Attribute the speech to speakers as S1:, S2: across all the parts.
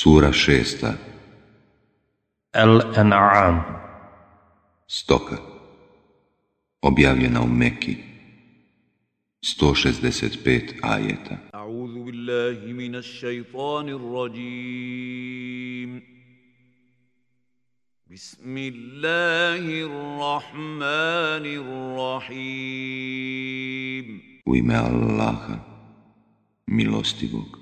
S1: Sura šesta el An'am Stoka Objavljena u Meki 165 ajeta
S2: A'udhu billahi minas shaytanir rajim Bismillahirrahmanirrahim U ime
S1: Allaha, milostivog,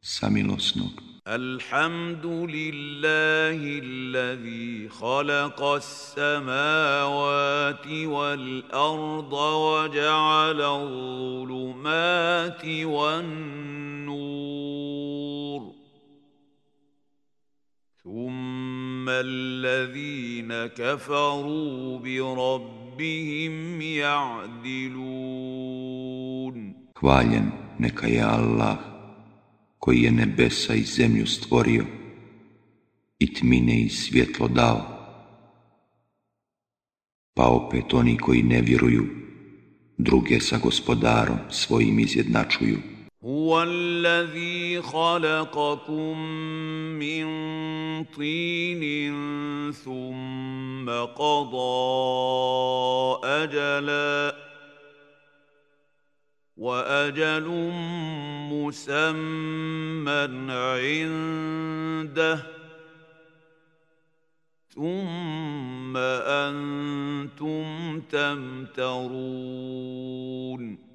S1: samilosnog,
S2: الحمد لله الذي خلق السماوات والارض وجعل الظلمات والنور ثم الذين كفروا بربهم يعدلون Hvaljen
S1: neka je Allah koji je nebesa i zemlju stvorio i tmine i svjetlo dao. Pa opet oni koji ne vjeruju, druge sa gospodarom svojim izjednačuju.
S2: وَأَجَلٌ مسمى عنده ثم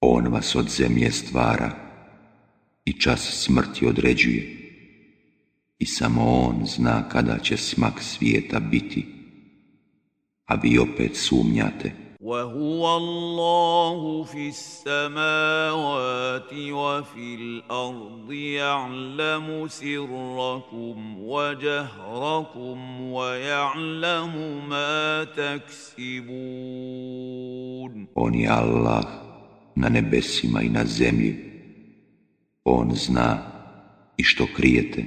S1: On vas od zemlje stvara i čas smrti određuje i samo on zna kada će smak svijeta biti, a vi opet sumnjate.
S2: وهو الله في السماوات وفي الارض يعلم سركم وجهركم ويعلم ما تكسبون
S1: On je Allah na nebesima i na zemlji. On zna i što krijete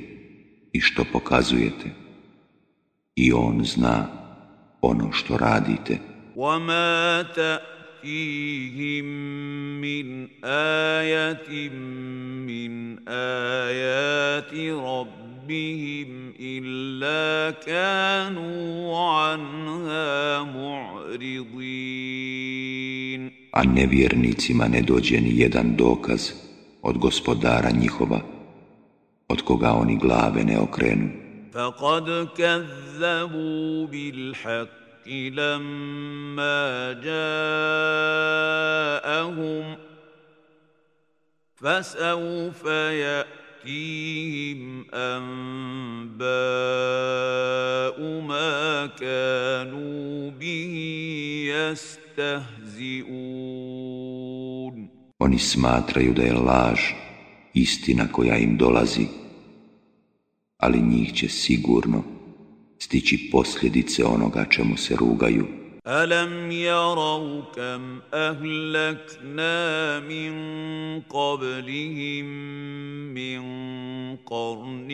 S1: i što pokazujete. I on zna ono što radite.
S2: وَمَا تَأْتِيهِمْ مِنْ آيَةٍ مِنْ آيَاتِ رَبِّهِمْ إِلَّا كَانُوا عَنْهَا مُعْرِضِينَ A
S1: nevjernicima ne dođe ni jedan dokaz od gospodara njihova, od koga oni glave ne okrenu.
S2: فَقَدْ كَذَّبُوا بِالْحَقِّ لما جاءهم فسوف يأتيهم أنباء ما كانوا به
S1: يستهزئون Oni smatraju da je laž istina koja im dolazi, ali njih će sigurno stići posljedice onoga čemu se rugaju.
S2: ألم يروا كم أهلكنا من قبلهم من قرن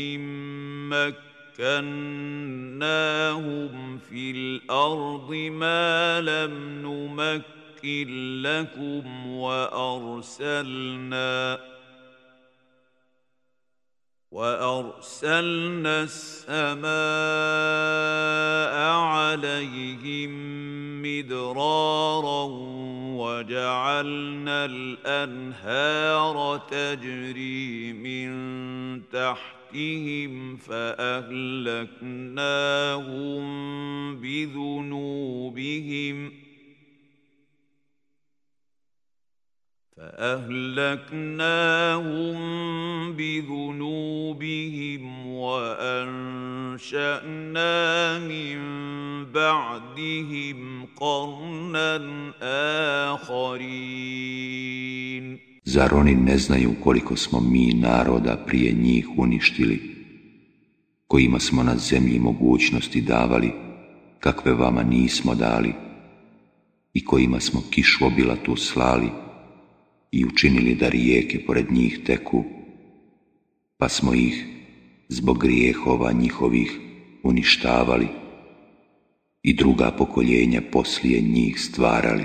S2: مكناهم في الأرض ما لم نمكن لكم وأرسلنا وارسلنا السماء عليهم مدرارا وجعلنا الانهار تجري من تحتهم فاهلكناهم بذنوبهم ۖ فأهلكناهم بذنوبهم وأنشأنا من بعدهم قرنا آخرين
S1: Zar oni ne znaju koliko smo mi naroda prije njih uništili, kojima smo na zemlji mogućnosti davali, kakve vama nismo dali, i kojima smo kišu tu slali, i učinili da rijeke pored njih teku, pa smo ih zbog grijehova njihovih uništavali i druga pokoljenja poslije
S2: njih stvarali.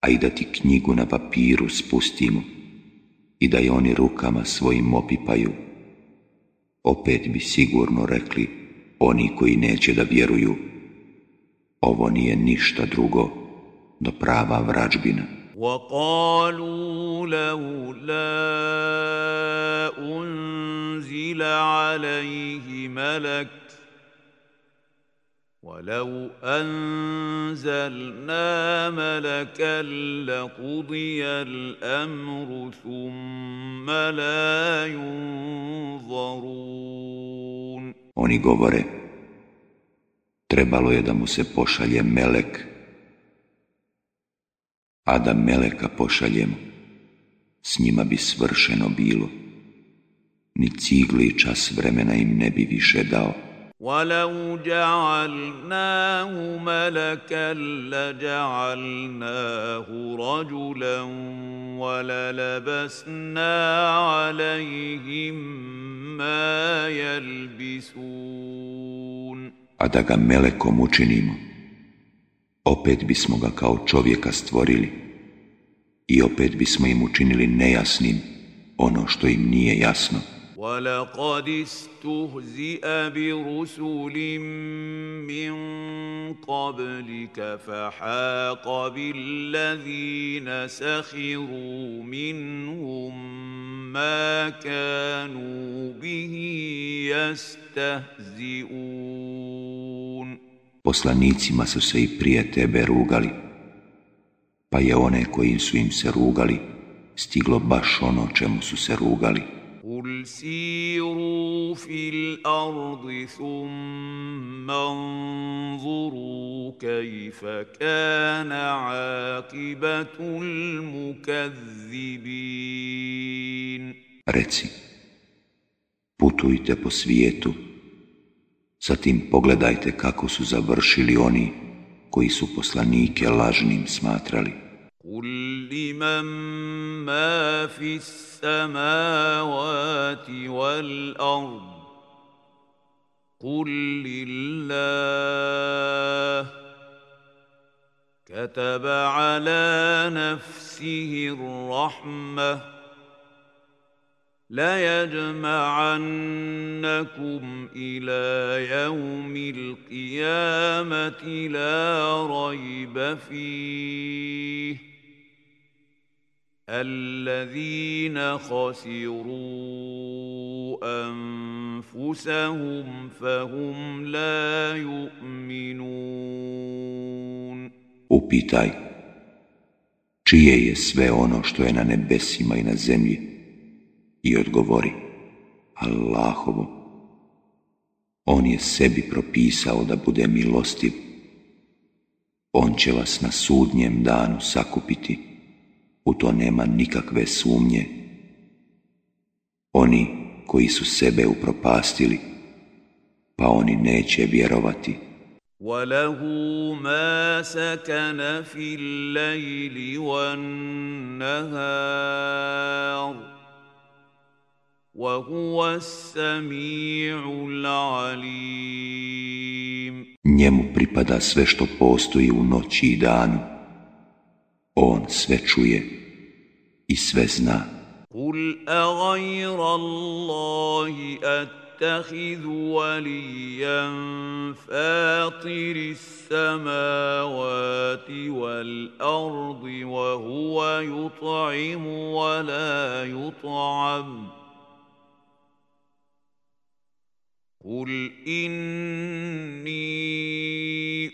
S2: a i da ti knjigu na papiru spustimo
S1: i da je oni rukama svojim opipaju. Opet bi sigurno rekli oni koji neće da vjeruju, ovo
S2: nije ništa drugo do prava vrađbina. ولو أنزلنا
S1: Oni govore, trebalo je da mu se pošalje melek, a da meleka pošaljemo, s njima bi svršeno bilo, ni cigli čas vremena im ne bi više dao.
S2: ولو جعلناه ملكا لجعلناه رجلا وللبسنا عليهم ما يلبسون
S1: A da ga melekom učinimo, opet bismo ga kao čovjeka stvorili i opet bismo im učinili nejasnim ono što
S2: im nije jasno. ولقد استهزئ برسل من قبلك فحاق بالذين سخروا منهم ما كانوا به
S1: يستهزئون Poslanicima su se i prije tebe rugali, pa je one kojim su im se rugali, stiglo
S2: baš ono čemu su se rugali. قل سيروا في الارض ثم انظروا كيف كان عاقبه المكذبين reci
S1: putujte po svijetu zatim pogledajte kako su završili oni koji su poslanike lažnim smatrali قل لمن
S2: ما في السماوات والأرض قل لله كتب على نفسه الرحمة ليجمعنكم إلى يوم القيامة لا ريب فيه الَّذِينَ خَسِرُوا أَنفُسَهُمْ فَهُمْ لَا يُؤْمِنُونَ
S1: Upitaj, čije je sve ono što je na nebesima i na zemlji? I odgovori, Allahovo. On je sebi propisao da bude milostiv. On će vas na sudnjem danu sakupiti u to nema nikakve sumnje. Oni koji su sebe upropastili, pa oni neće vjerovati. Njemu pripada sve što postoji u noći i danu. On sve čuje. i
S2: sve zna. Kul a gajra Allahi أتخذ وليا فاطر السماوات والأرض وهو يطعم ولا يطعم قل إني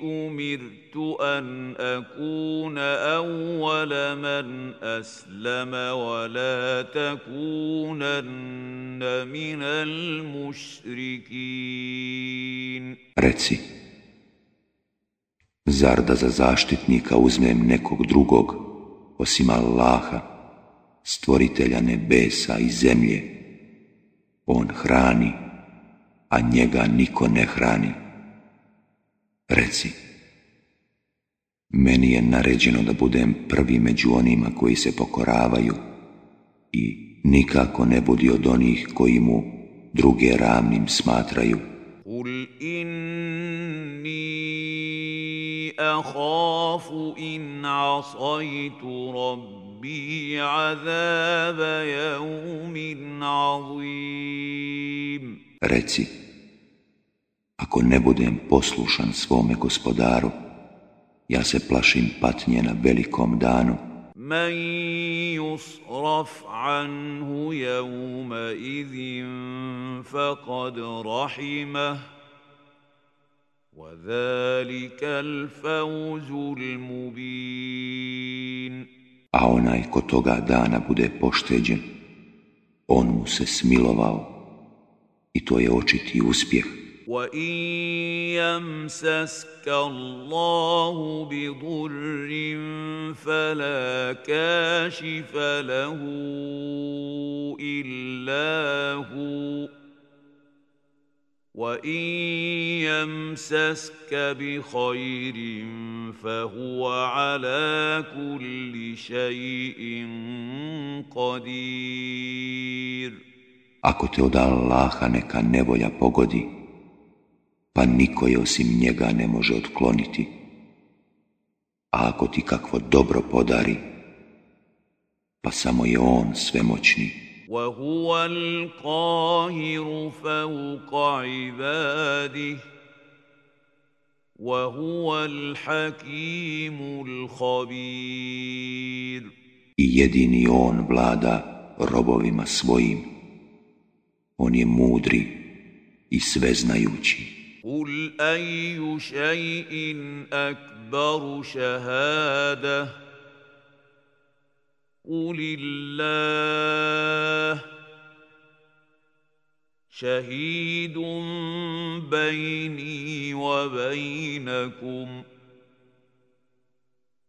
S2: أمرت أن أكون أول من أسلم ولا تكونن من المشركين
S1: Reci, zar da za zaštitnika uzmem nekog drugog, osim Allaha, stvoritelja nebesa i zemlje? On hrani a njega niko ne hrani. Reci, meni je naređeno da budem prvi među onima koji se pokoravaju i nikako ne budi od onih koji mu druge ravnim
S2: smatraju. Kul inni ahafu in asajtu rabbi azaba azim. Reci,
S1: ako ne budem poslušan svome gospodaru, ja se plašim patnje na velikom danu. A onaj ko toga dana bude pošteđen, on mu se smilovao i to je očiti uspjeh.
S2: وإن يمسسك الله بضر فلا كاشف له إلا هو وإن يمسسك بخير فهو على كل شيء قدير
S1: Ako te od Allaha neka nevolja pogodi, pa niko je osim njega ne može otkloniti. A ako ti kakvo dobro podari, pa samo je on svemoćni.
S2: I jedini
S1: on vlada robovima svojim. On je mudri i sveznajući.
S2: قل أي شيء أكبر شهادة قل الله شهيد بيني وبينكم ۖ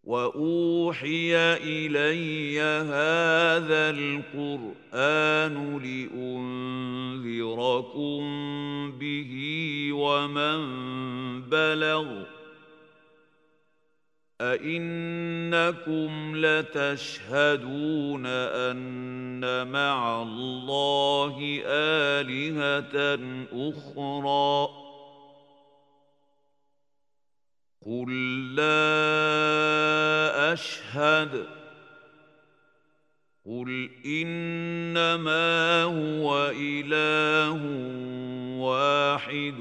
S2: واوحي الي هذا القران لانذركم به ومن بلغ ائنكم لتشهدون ان مع الله الهه اخرى قل لا أشهد قل إنما هو إله واحد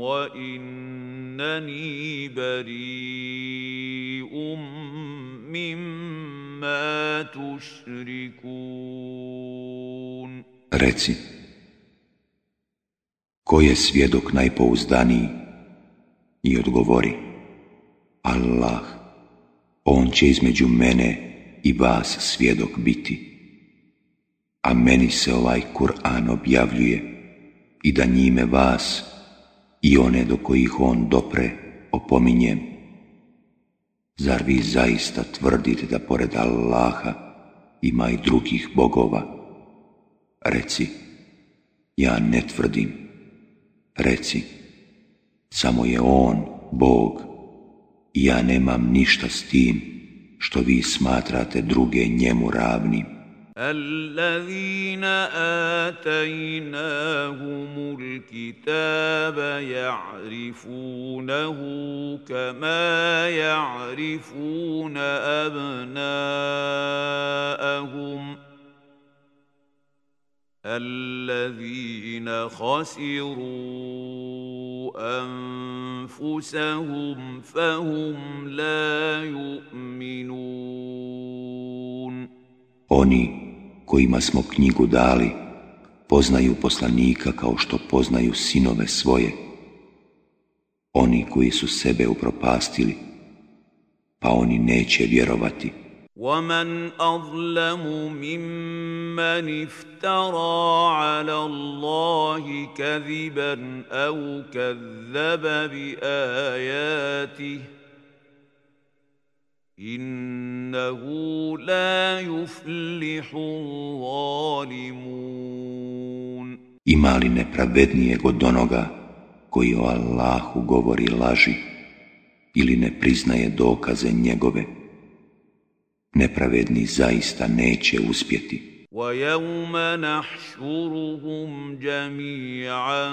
S2: وإنني بريء مما تشركون
S1: Reci, ko je svjedok najpouzdaniji? I odgovori, Allah, on će između mene i vas svjedok biti. A meni se ovaj Kur'an objavljuje i da njime vas i one do kojih on dopre opominjem. Zar vi zaista tvrdite da pored Allaha ima i drugih bogova? Reci, ja ne tvrdim. Reci, samo je on Bog ja nemam ništa s tim što vi smatrate druge njemu ravnim.
S2: الذين آتيناهم الكتاب يعرفونه كما يعرفون أبناءهم ۖ الذين خسروا أنفسهم فهم لا
S1: Oni kojima smo knjigu dali poznaju poslanika kao što poznaju sinove svoje oni koji su sebe upropastili pa oni neće vjerovati
S2: ومن اظلم ممن افترى على الله كذبا او كذب باياته انه لا يفلح الظالمون
S1: ima li nepravednijeg od onoga koji o Allahu govori laži ili ne priznaje dokaze njegove nepravedni
S2: zaista neće uspjeti. ويوم نحشرهم جميعا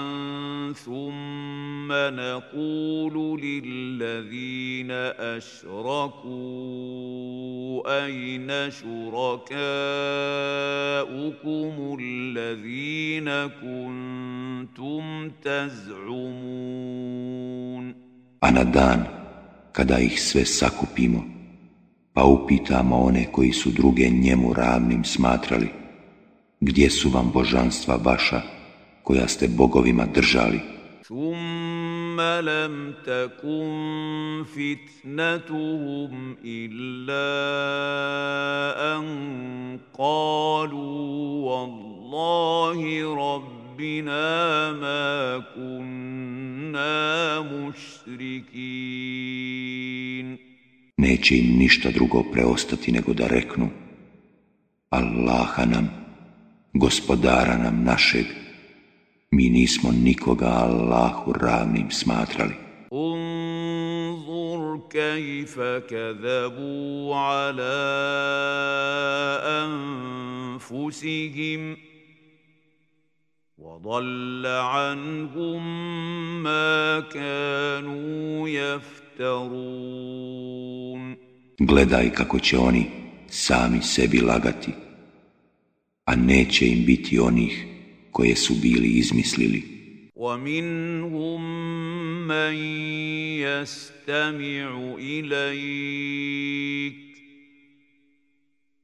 S2: ثم نقول للذين اشركوا اين شركاؤكم الذين كنتم تزعمون
S1: أَنَا دَانَ كَدَا kada سَوَ sve pa upitamo one koji su druge njemu ravnim smatrali, gdje su vam božanstva vaša koja ste bogovima držali?
S2: Thumma lam te fitnatuhum illa an kalu, wallahi rabbina ma kunna
S1: neće im ništa drugo preostati nego da reknu Allaha nam, gospodara nam našeg, mi nismo nikoga Allahu ravnim smatrali. Gledaj kako će oni sami sebi lagati, a neće im biti onih koje su bili izmislili.
S2: وَمِنْهُمْ مَنْ يَسْتَمِعُ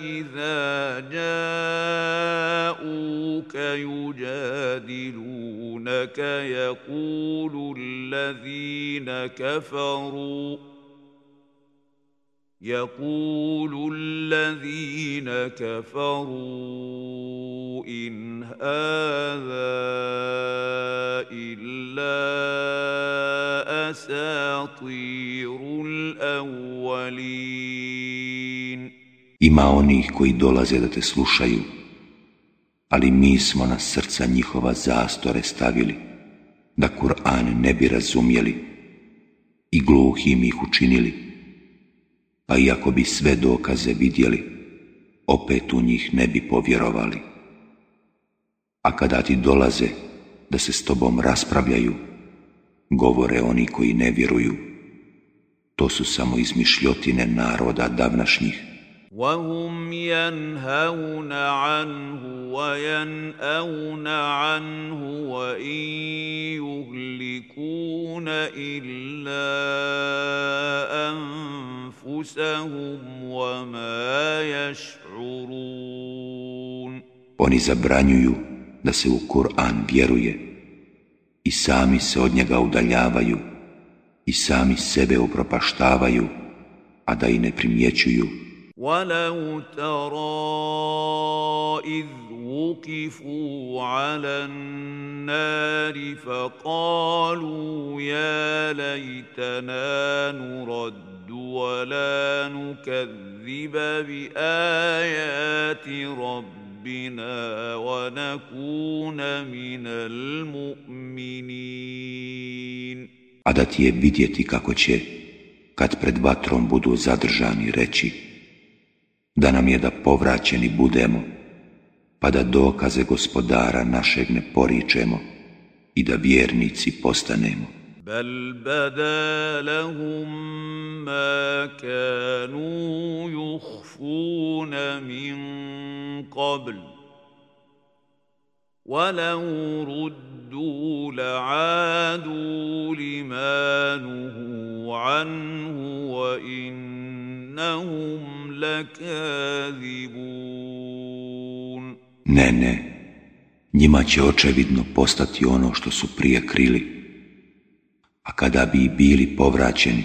S2: إذا جاءوك يجادلونك يقول الذين كفروا يقول الذين كفروا إن هذا إلا
S1: Ima onih koji dolaze da te slušaju, ali mi smo na srca njihova zastore stavili, da Kur'an ne bi razumjeli i gluhim ih učinili a iako bi sve dokaze vidjeli, opet u njih ne bi povjerovali. A kada ti dolaze da se s tobom raspravljaju, govore oni koji ne vjeruju. To su samo izmišljotine naroda davnašnjih. يَنْهَوْنَ عَنْهُ وَيَنْأَوْنَ عَنْهُ
S2: oni zabranjuju
S1: da se u Kur'an vjeruje i sami se od njega udaljavaju i sami sebe upropaštavaju, a da i ne
S2: primjećuju. وَلَوْ تَرَى إِذْ وُقِفُوا عَلَى النَّارِ فَقَالُوا يَا لَيْتَنَا نُرَدُّ نرد وَلَا نُكَذِّبَ بِآيَاتِ رَبِّنَا وَنَكُونَ مِنَ
S1: A da ti je vidjeti kako će, kad pred vatrom budu zadržani, reći da nam je da povraćeni budemo, pa da dokaze gospodara našeg ne poričemo i da vjernici postanemo.
S2: بل بدا لهم ما كانوا يخفون من قبل ولو ردوا لعادوا لما نهوا عنه وانهم لكاذبون
S1: Ne, ne, njima će očevidno postati ono što su prije krili. a kada bi bili povraćeni,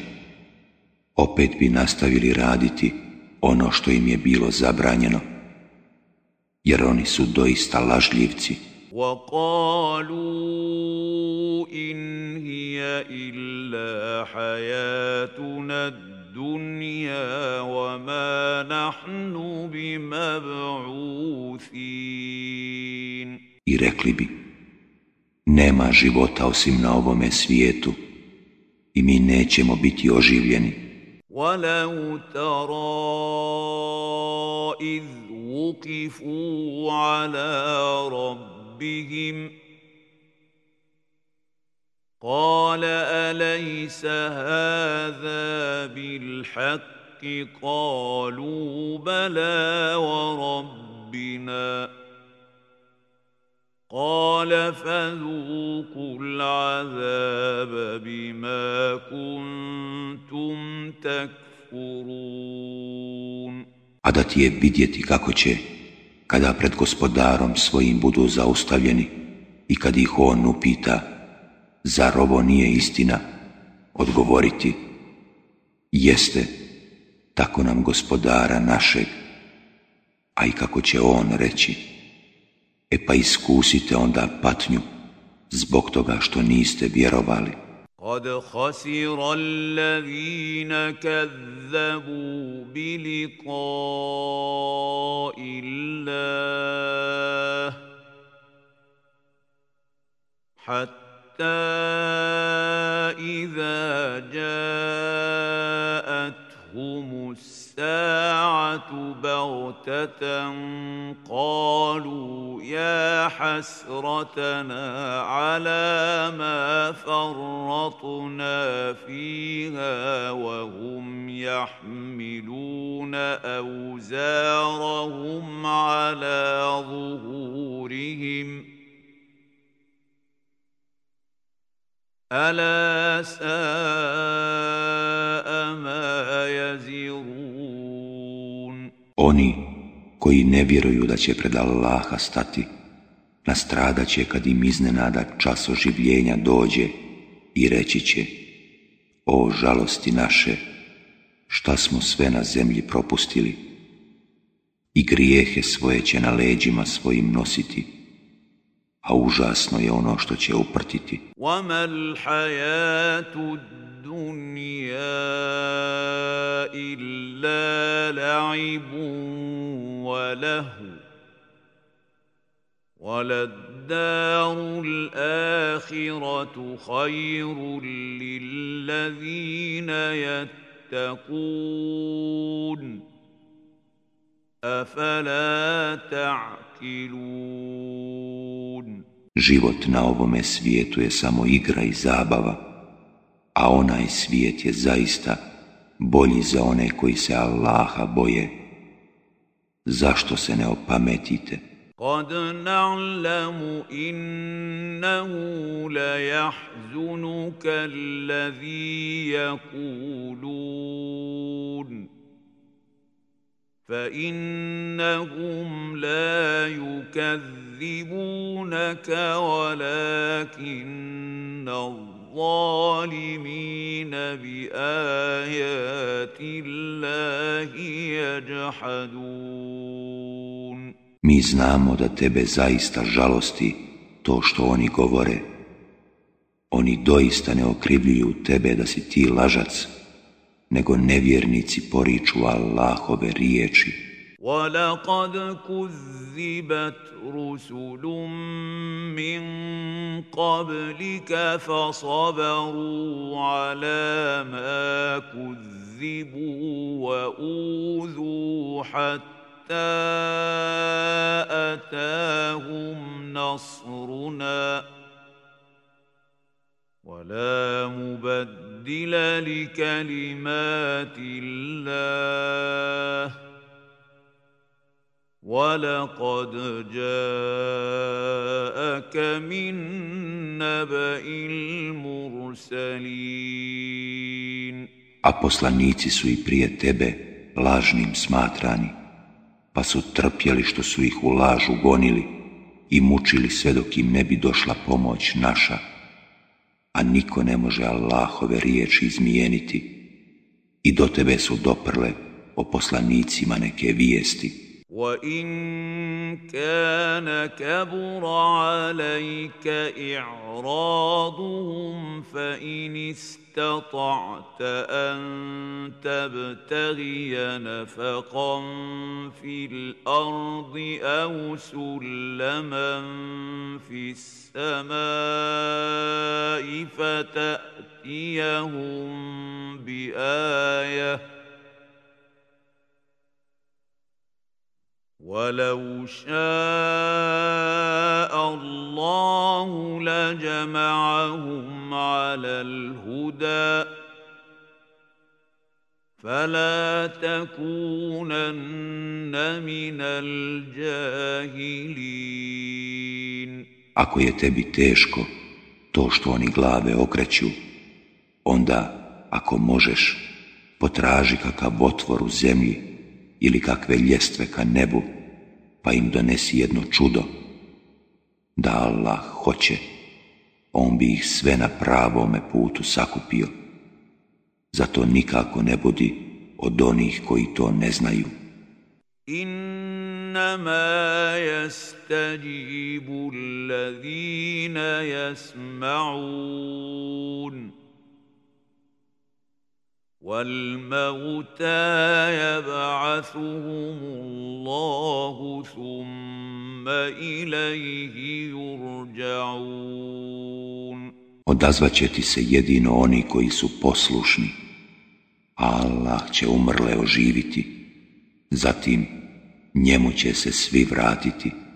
S1: opet bi nastavili raditi ono što im je bilo zabranjeno, jer oni su doista lažljivci.
S2: I rekli bi,
S1: nema života osim na ovome svijetu, i mi nećemo biti oživljeni.
S2: وَلَوْ تَرَى إِذْ وُقِفُوا عَلَى رَبِّهِمْ قَالَ أَلَيْسَ هَذَا بِالْحَقِّ قَالُوا بَلَى وَرَبِّنَا A da
S1: ti je vidjeti kako će, kada pred gospodarom svojim budu zaustavljeni i kad ih on upita, zar ovo nije istina, odgovoriti, jeste, tako nam gospodara našeg, a i kako će on reći, E pa iskusite onda patnju zbog toga što niste vjerovali.
S2: قد خسر الذين كذبوا بلقاء الله حتى إذا جاءتهم الساعة الساعة بغتة قالوا يا حسرتنا على ما فرطنا فيها وهم يحملون أوزارهم على ظهورهم ۖ ألا ساء ما يزرون
S1: Oni koji ne vjeruju da će pred Allaha stati, nastradat će kad im iznenada čas oživljenja dođe i reći će O žalosti naše, šta smo sve na zemlji propustili i grijehe svoje će na leđima svojim nositi a užasno je ono što će uprtiti.
S2: وَمَا الْحَيَاةُ الدُّنْيَا إِلَّا لَعِبٌ وَلَهُ وللدار الآخرة خير للذين يتقون أفلا تَعْكِلُونَ
S1: Život na ovome svijetu je samo igra i zabava, a onaj svijet je zaista bolji za one koji se Allaha boje. Zašto se ne
S2: opametite? na'lamu innahu فإنهم لا يكذبونك ولكن الظالمين بآيات الله يجحدون
S1: Mi znamo da tebe zaista žalosti to što oni govore. Oni doista ne okrivljuju tebe da si ti lažac. nego nevjernici
S2: poriču Allahove riječi ولقد كذبت رسل من قبلك فصبروا على ما كذبوا واوذوا حتى اتاهم نصرنا ولا مبدل لكلمات الله ولقد جاءك من المرسلين
S1: A poslanici su i prije tebe lažnim smatrani, pa su trpjeli što su ih u lažu gonili i mučili sve dok im ne bi došla pomoć naša a niko ne može Allahove riječi izmijeniti i do tebe su doprle o poslanicima neke vijesti. وَإِن كَانَ كَبُرَ
S2: عَلَيْكَ استطعت أن تبتغي نفقا في الأرض أو سلما في السماء فتأتيهم بآيةٍ ولو شاء الله لجمعهم على الهدى فلا تكونن من الجاهلين
S1: Ako je tebi teško to što oni glave okreću, onda ako možeš potraži kakav otvor u zemlji ili kakve ljestve ka nebu, pa im donesi jedno čudo. Da Allah hoće, on bi ih sve na pravome putu sakupio. Zato nikako ne budi od onih koji to ne znaju. ma
S2: jastadjibu allazina yasma'un والموتى يبعثهم الله ثم يرجعون
S1: će ti se jedino oni koji su poslušni. Allah će umrle oživiti, zatim njemu će se svi vratiti.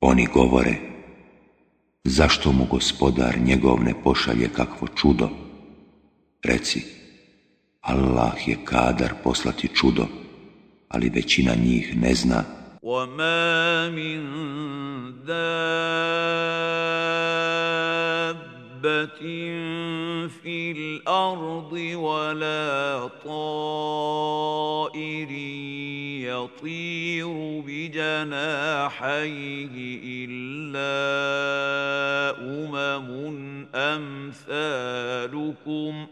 S1: Oni govore, zašto mu gospodar njegov ne pošalje kakvo čudo? Reci, Allah je kadar poslati čudo, ali većina njih ne zna.
S2: وَمَا دابة في الأرض ولا طائر يطير بجناحيه إلا أمم أمثالكم ۖ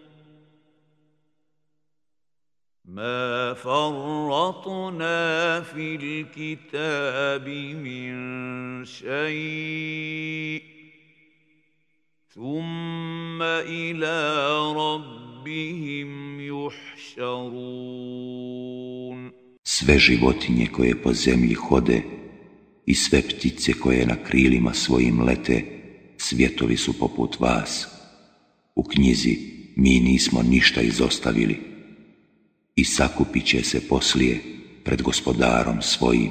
S2: ما فرطنا في الكتاب من شيء ثم إلى
S1: Sve životinje koje po zemlji hode i sve ptice koje na krilima svojim lete, svjetovi su poput vas. U knjizi mi nismo ništa izostavili i sakupit će se poslije pred
S2: gospodarom svojim.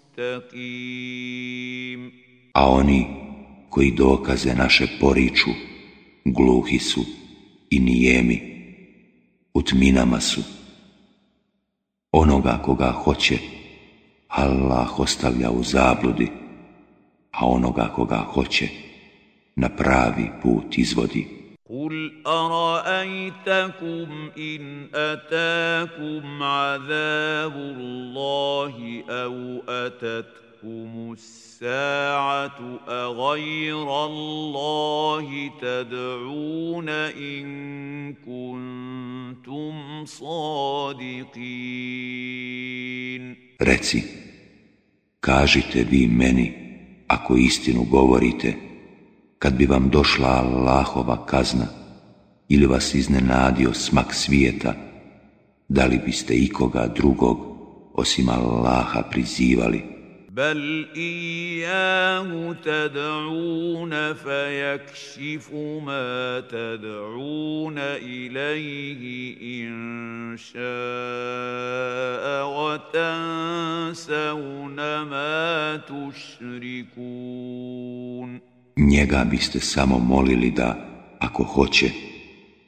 S1: A oni koji dokaze naše poriču, gluhi su i nijemi, u tminama su. Onoga koga hoće, Allah ostavlja u zabludi, a onoga koga hoće, na pravi put izvodi.
S2: قل ارايتكم ان اتاكم عذاب الله او اتتكم الساعه اغير الله تدعون ان كنتم صادقين
S1: Reci, kažite vi meni, ako istinu govorite, kad bi vam došla Allahova kazna ili vas iznenadio smak svijeta, da li biste ikoga drugog osim Allaha prizivali?
S2: i tad'una fa jakšifu ma tad'una ilaihi in ša'a wa tansavna ma تشركون
S1: njega biste samo molili da, ako hoće,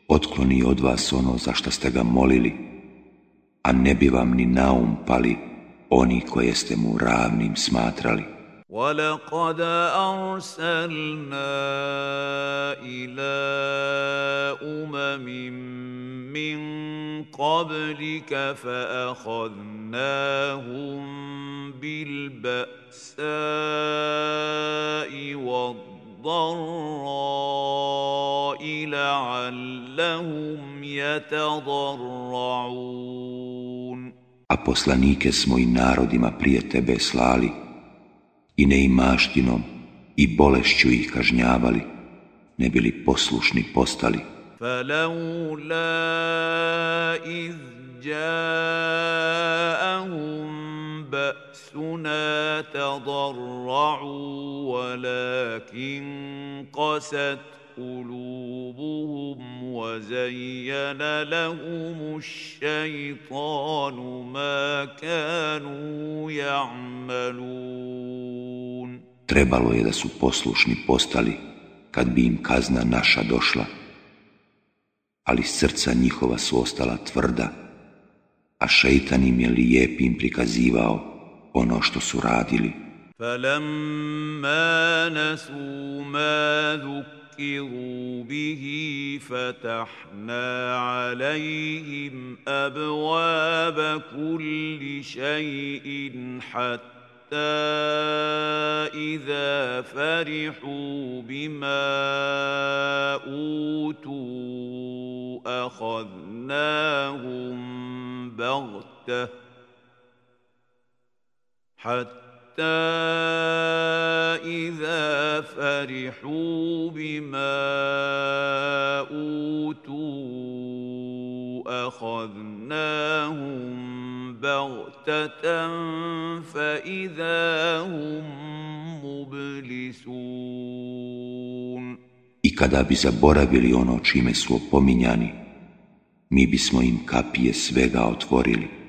S1: otkloni od vas ono za što ste ga molili, a ne bi vam ni naum pali oni koje ste mu ravnim smatrali.
S2: ولقد ارسلنا الى امم من قبلك فاخذناهم بالباساء والضراء لعلهم يتضرعون
S1: A poslanike smo i narodima prije tebe slali i neimaštinom i bolešću ih kažnjavali, ne bili poslušni postali.
S2: فَلَوْلَا إِذْ جَاءَهُمْ بَأْسُنَا تَضَرَّعُوا وَلَكِنْ قلوبهم وزين لهم الشيطان
S1: ما كانوا يعملون Trebalo je da su poslušni postali kad bi im kazna naša došla, ali srca njihova su ostala tvrda, a šeitan im je lijepim prikazivao ono što su radili.
S2: nasu فذكروا به فتحنا عليهم أبواب كل شيء حتى إذا فرحوا بما أوتوا أخذناهم بغتة حتى حَتَّى إِذَا فَرِحُوا بِمَا أُوتُوا أَخَذْنَاهُمْ بَغْتَةً فَإِذَا هُمْ مُبْلِسُونَ I kada bi zaboravili ono čime su opominjani,
S1: mi bismo im kapije svega otvorili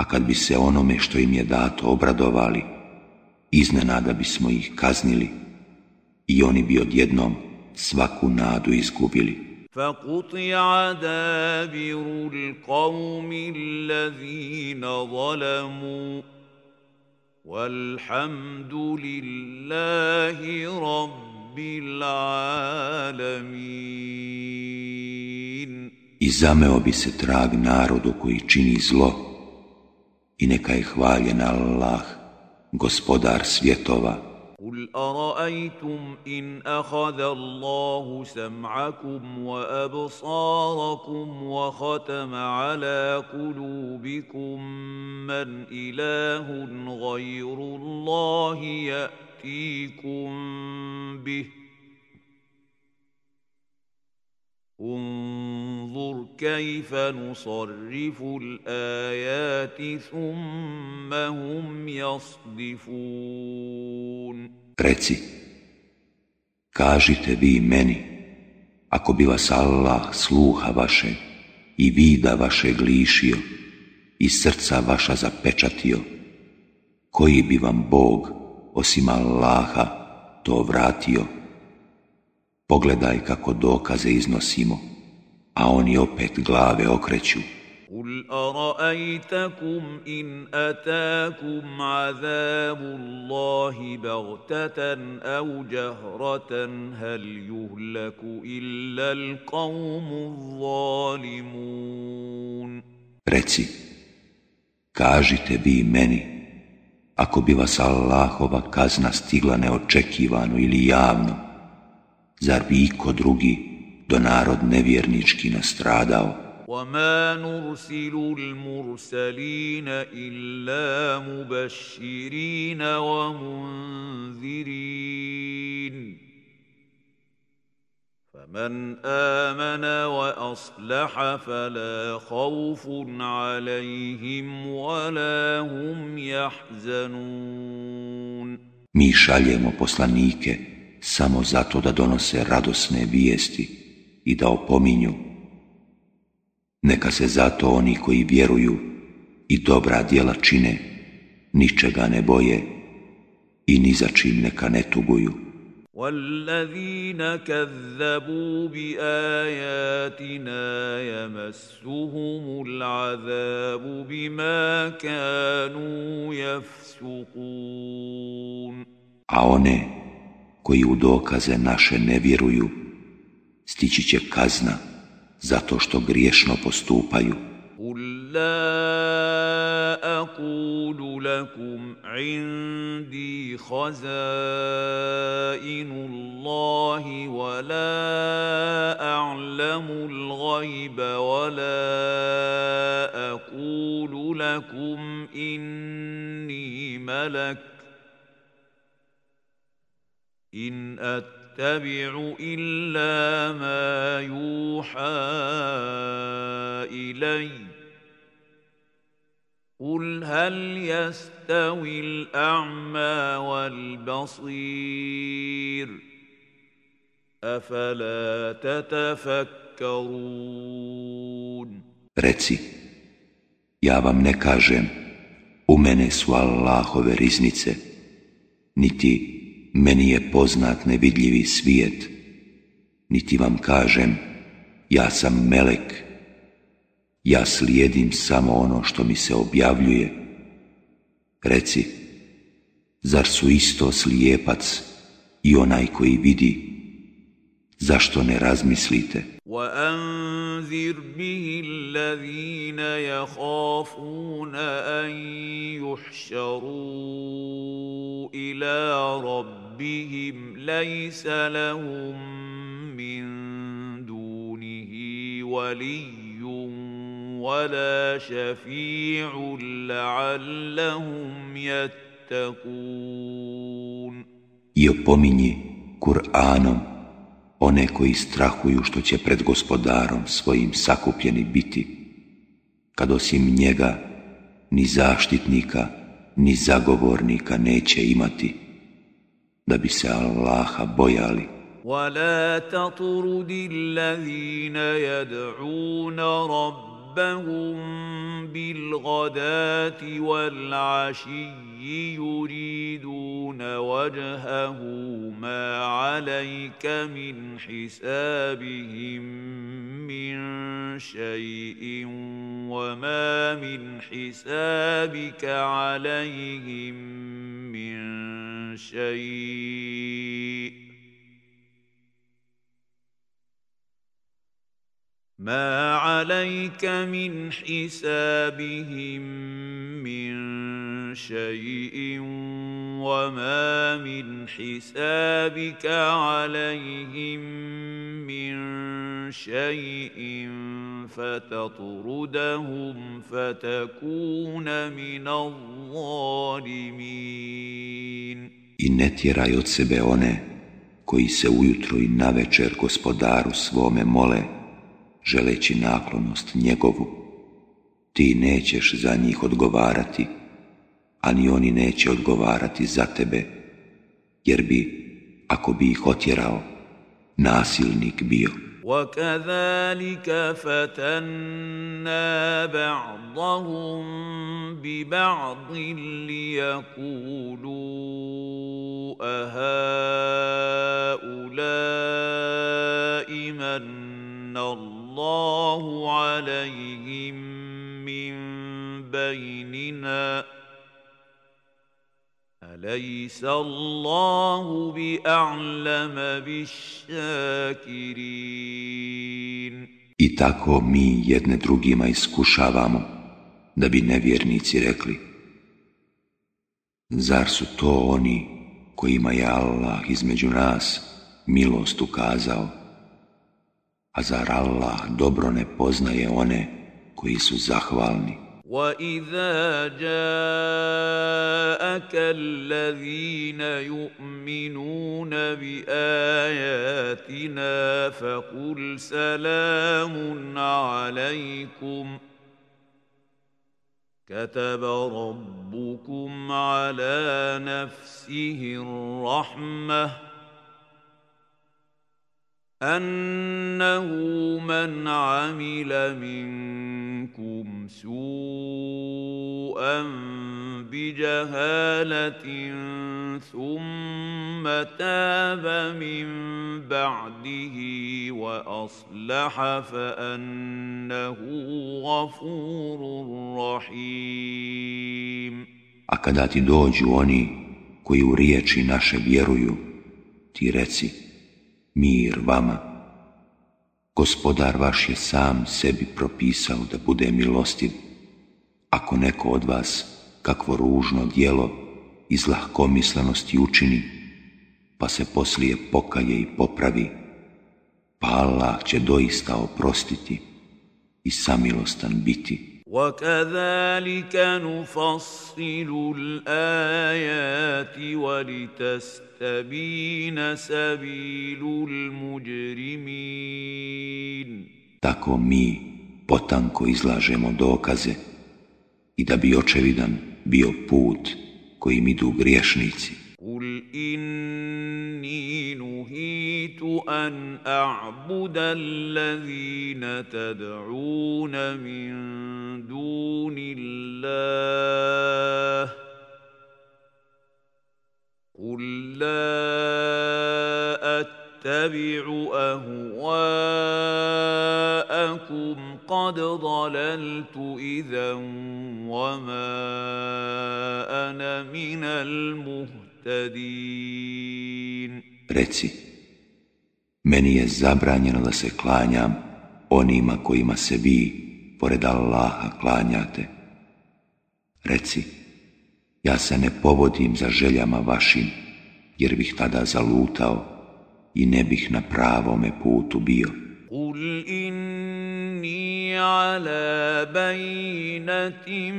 S1: a kad bi se onome što im je dato obradovali, iznenada bismo ih kaznili i oni bi odjednom svaku nadu izgubili.
S2: I
S1: zameo bi se trag narodu koji čini zlo i neka je hvaljen Allah, gospodar svjetova.
S2: قل أرأيتم إن أخذ الله سمعكم وأبصاركم وختم على قلوبكم من إله غير الله يأتيكم به ۖ انظر كيف نصرف الآيات ثم هم يصدفون
S1: Reci, kažite vi meni, ako bi vas Allah sluha vaše i vida vaše glišio i srca vaša zapečatio, koji bi vam Bog, osim Allaha, to vratio? Pogledaj kako dokaze iznosimo, a oni opet glave okreću.
S2: قل in إن أتاكم عذاب الله بغتة أو جهرة هل يهلك إلا القوم
S1: Reci, kažite vi meni, ako bi vas Allahova kazna stigla neočekivano ili javno, Zar bi ko drugi do narod nevjernički nastradao?
S2: وما نرسل المرسلين الا مبشرين ومنذرين فمن امن واصلح فلا خوف عليهم ولا هم يحزنون Mi šaljemo poslanike
S1: samo zato da donose radosne vijesti i da opominju. Neka se zato oni koji vjeruju i dobra djela čine, ničega ne boje i ni za čim neka ne tuguju. A one koji u dokaze naše ne vjeruju, stići će kazna zato što griješno postupaju.
S2: لا أقول لكم عندي خزائن الله ولا أعلم الغيب ولا أقول لكم إني ملك إن أتبع إلا ما يوحى إلي قل هل يستوي الأعمى والبصير أفلا
S1: تتفكرون Reci, ja vam ne kažem, u mene su Allahove riznice, niti meni je poznat nevidljivi svijet, niti vam kažem, ja sam melek, ja slijedim samo ono što mi se objavljuje. Reci, zar su isto slijepac i onaj koji vidi?
S2: zašto ne razmislite? وَأَنذِرْ بِهِ الَّذِينَ يَخَافُونَ أَن يُحْشَرُوا إِلَى رَبِّهِمْ لَيْسَ لَهُم مِّن دُونِهِ وَلِيٌّ وَلَا شَفِيعٌ لَّعَلَّهُمْ يَتَّقُونَ
S1: I opominji one koji strahuju što će pred gospodarom svojim sakupljeni biti, kad osim njega ni zaštitnika, ni zagovornika neće imati, da bi se Allaha bojali.
S2: وَلَا الَّذِينَ ربهم بالغداه والعشي يريدون وجهه ما عليك من حسابهم من شيء وما من حسابك عليهم من شيء ما عليك من حسابهم من شيء وما من حسابك عليهم من شيء فتطردهم فتكون من الظالمين
S1: I ne tjeraj od sebe one koji se ujutro i navečer gospodaru svome mole – želeći naklonost njegovu. Ti nećeš za njih odgovarati, a ni oni neće odgovarati za tebe, jer bi, ako bi ih otjerao, nasilnik bio.
S2: أَمْنَ اللَّهُ min مِنْ بَيْنِنَا أَلَيْسَ اللَّهُ I tako
S1: mi jedne drugima iskušavamo, da bi nevjernici rekli, zar su to oni kojima je Allah između nas milost ukazao, a zar Allah dobro ne poznaje one koji su
S2: zahvalni. وَإِذَا جَاءَكَ الَّذِينَ يُؤْمِنُونَ بِآيَاتِنَا فَقُلْ سَلَامٌ عَلَيْكُمْ ۖ كتب ربكم على نفسه الرحمه انه من عمل منكم سوءا بجهاله ثم تاب من بعده واصلح فانه غفور رحيم
S1: اكدت kada ti dođu oni koji u riječi naše vjeruju, ti reci – mir vama. Gospodar vaš je sam sebi propisao da bude milostiv. Ako neko od vas kakvo ružno dijelo iz lahkomislanosti učini, pa se poslije pokaje i popravi, pa Allah će doista
S2: oprostiti i samilostan biti. وَكَذَلِكَ نُفَصِّلُ الْآيَاتِ وَلِتَسْتَبِينَ سَبِيلُ الْمُجْرِمِينَ Tako mi potanko
S1: izlažemo dokaze i da bi očevidan bio put
S2: kojim idu griješnici. Kul إِنِّي nuhi أن أعبد الذين تدعون من دون الله قل لا أتبع أهواءكم قد ضللت إذا وما أنا من المهتدين
S1: Reci, meni je zabranjeno da se klanjam onima kojima se vi, pored Allaha, klanjate. Reci, ja se ne povodim za željama vašim, jer bih tada zalutao i ne bih na pravome putu bio. Kul inni ala bajinatim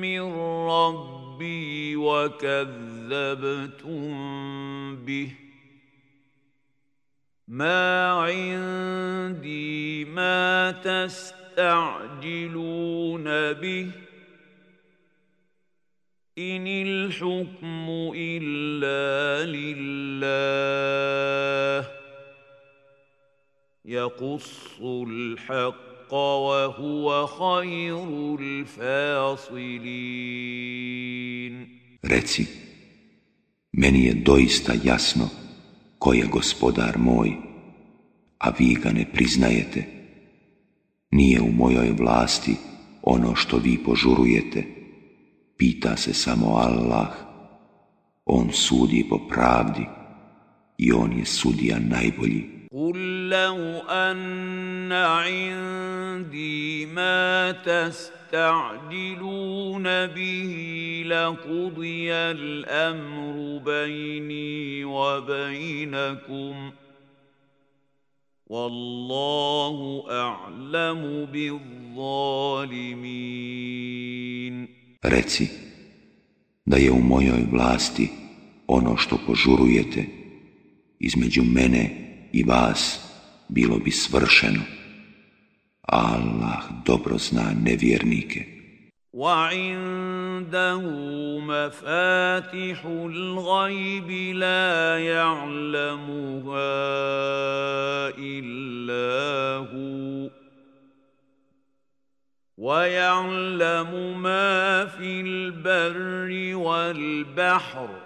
S1: min rabbi
S2: wa kazzabtum bih. ما عندي ما تستعجلون به إن الحكم إلا لله يقص الحق وهو خير الفاصلين Reci,
S1: meni je doista jasno ko je gospodar moj, a vi ga ne priznajete. Nije u mojoj vlasti ono što vi požurujete. Pita se samo Allah. On sudi po pravdi i on je sudija najbolji.
S2: يستعجلون به لقضي الامر بيني وبينكم والله a'lamu bizzalimin
S1: Reci da je u mojoj vlasti ono što požurujete između mene i vas bilo bi svršeno Allah dobro
S2: zna nevjernike. وعنده مفاتح الغيب لا يعلمها إلا هو ويعلم ما في البر والبحر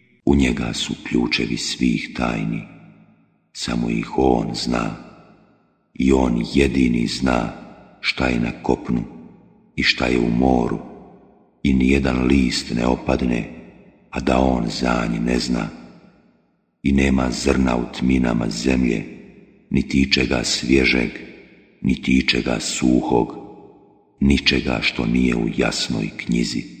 S1: U njega su ključevi svih tajni, samo ih on zna i on jedini zna šta je na kopnu i šta je u moru i nijedan list ne opadne, a da on za nje ne zna i nema zrna u tminama zemlje, niti tičega svježeg, ni tičega suhog, ničega što nije u jasnoj knjizi.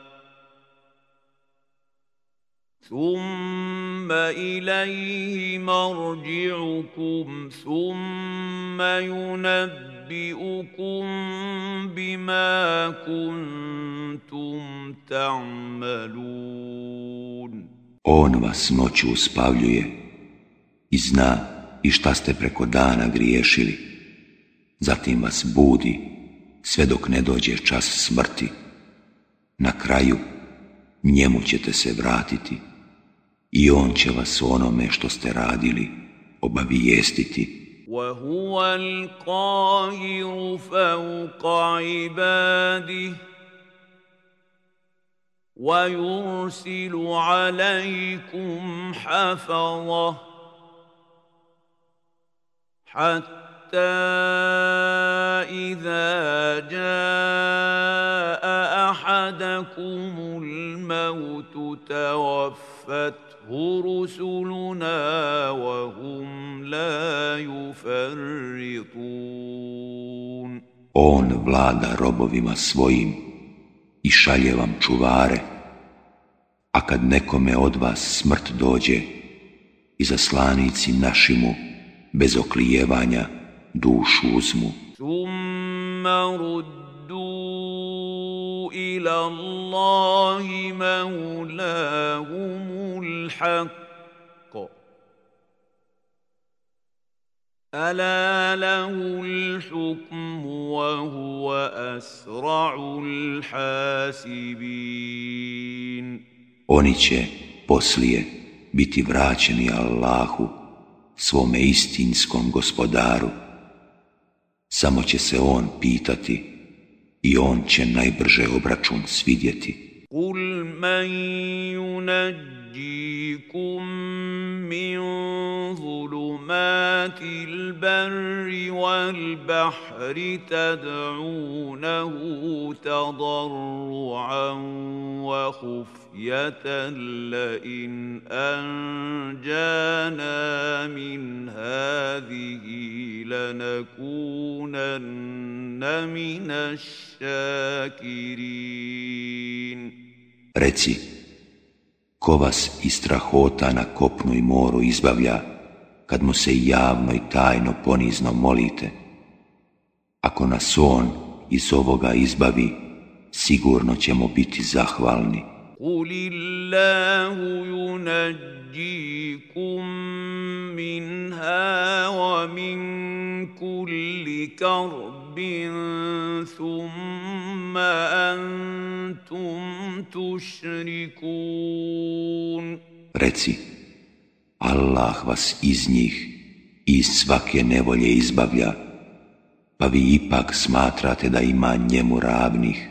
S2: ثم إليه مرجعكم ثم ينبئكم bima كنتم تعملون
S1: On vas noću uspavljuje i zna i šta ste preko dana griješili. Zatim vas budi sve dok ne dođe čas smrti. Na kraju njemu ćete se vratiti. i on će vas onome što ste radili obavijestiti.
S2: وهو القاهر فوق عباده ويرسل عليكم حفظه حتى إذا جاء أحدكم الموت توفته رسلنا وهم la
S1: On vlada robovima svojim i šalje vam čuvare, a kad nekome od vas smrt dođe, i slanici našimu, bez oklijevanja, dušu uzmu. Summa
S2: ruddu ila Allahi الحق له الحكم
S1: oni će poslije biti vraćeni Allahu svome istinskom gospodaru samo će se on pitati i on će najbrže obračun svidjeti
S2: قل من ينجيكم من ظلمات البر والبحر تدعونه تضرعا وخفيا Reci,
S1: ko vas iz strahota na kopnu i moru izbavlja, kad mu se javno i tajno ponizno molite, ako nas on iz ovoga
S2: izbavi, sigurno ćemo biti zahvalni. قل الله ينجيكم منها ومن كل كرب ثم أنتم تشركون
S1: Reci, Allah vas iz njih i svake nevolje izbavlja, pa vi ipak smatrate da ima njemu ravnih.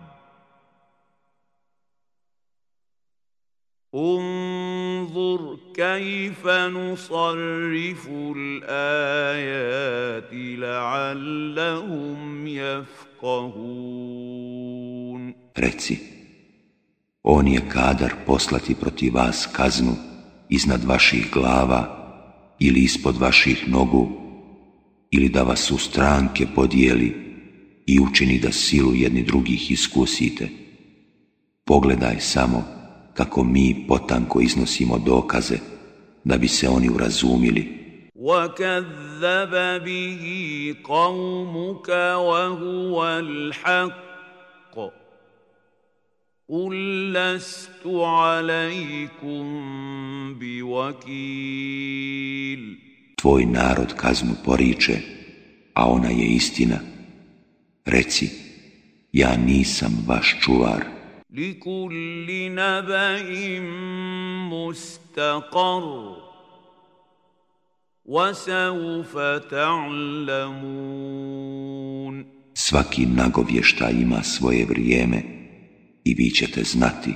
S2: انظر كيف نصرف
S1: Reci, on je kadar poslati protiv vas kaznu iznad vaših glava ili ispod vaših nogu ili da vas u stranke podijeli i učini da silu jedni drugih iskusite. Pogledaj samo kako mi potanko iznosimo dokaze da bi se oni
S2: urazumili.
S1: Tvoj narod kaznu poriče, a ona je istina. Reci, ja nisam vaš čuvar.
S2: لكل نبإ مستقر وسوف تعلمون Svaki nagovještaj
S1: ima svoje vrijeme i vi ćete znati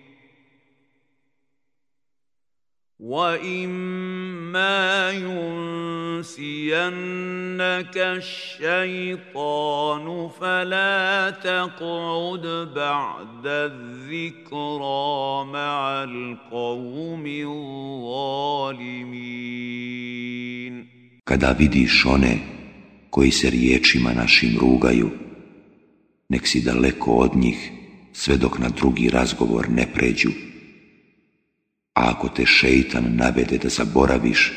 S2: وَإِمَّا يُنْسِيَنَّكَ الشَّيْطَانُ فَلَا تَقْعُدْ بَعْدَ الذِّكْرَى مَعَ الْقَوْمِ الظَّالِمِينَ kada vidiš one koji se
S1: riječima našim rugaju nek si daleko od njih sve dok na drugi razgovor ne pređu ako te šeitan nabede da zaboraviš,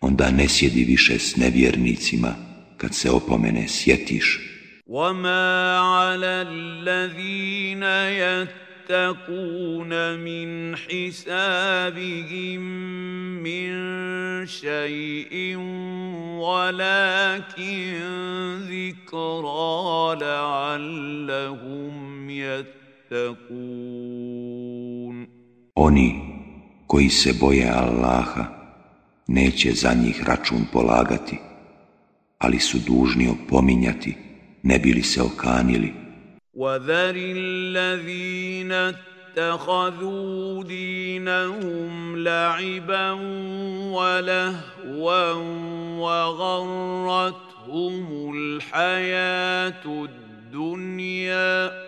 S1: onda ne sjedi više s nevjernicima kad se opomene sjetiš.
S2: وَمَا عَلَى الَّذِينَ يَتَّقُونَ مِنْ حِسَابِهِمْ مِنْ شَيْءٍ وَلَكِنْ ذِكْرَى لَعَلَّهُمْ يَتَّقُونَ
S1: koji se boje Allaha neće za njih račun polagati, ali su dužni opominjati, ne bili se okanili.
S2: وَذَرِ الَّذِينَ اتَّخَذُوا دِينَهُمْ لَعِبًا وَلَهْوًا وَغَرَّتْهُمُ الْحَيَاةُ الدُّنْيَا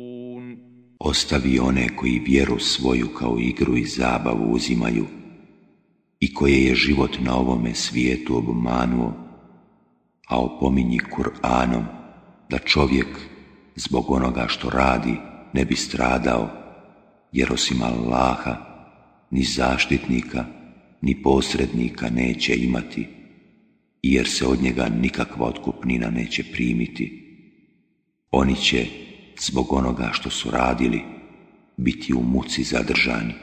S1: ostavi one koji vjeru svoju kao igru i zabavu uzimaju i koje je život na ovome svijetu obmanuo, a opominji Kur'anom da čovjek zbog onoga što radi ne bi stradao, jer osim Allaha ni zaštitnika ni posrednika neće imati, jer se od njega nikakva otkupnina neće primiti. Oni će zbog onoga što su radili, biti u muci zadržani.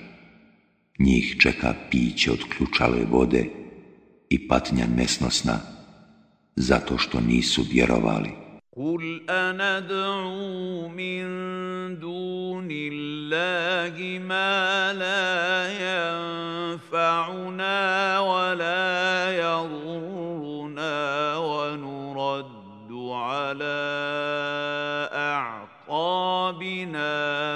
S1: Njih čeka piće od ključale vode i patnja nesnosna, zato
S2: što nisu vjerovali. min duni min ma la wa wala wa ala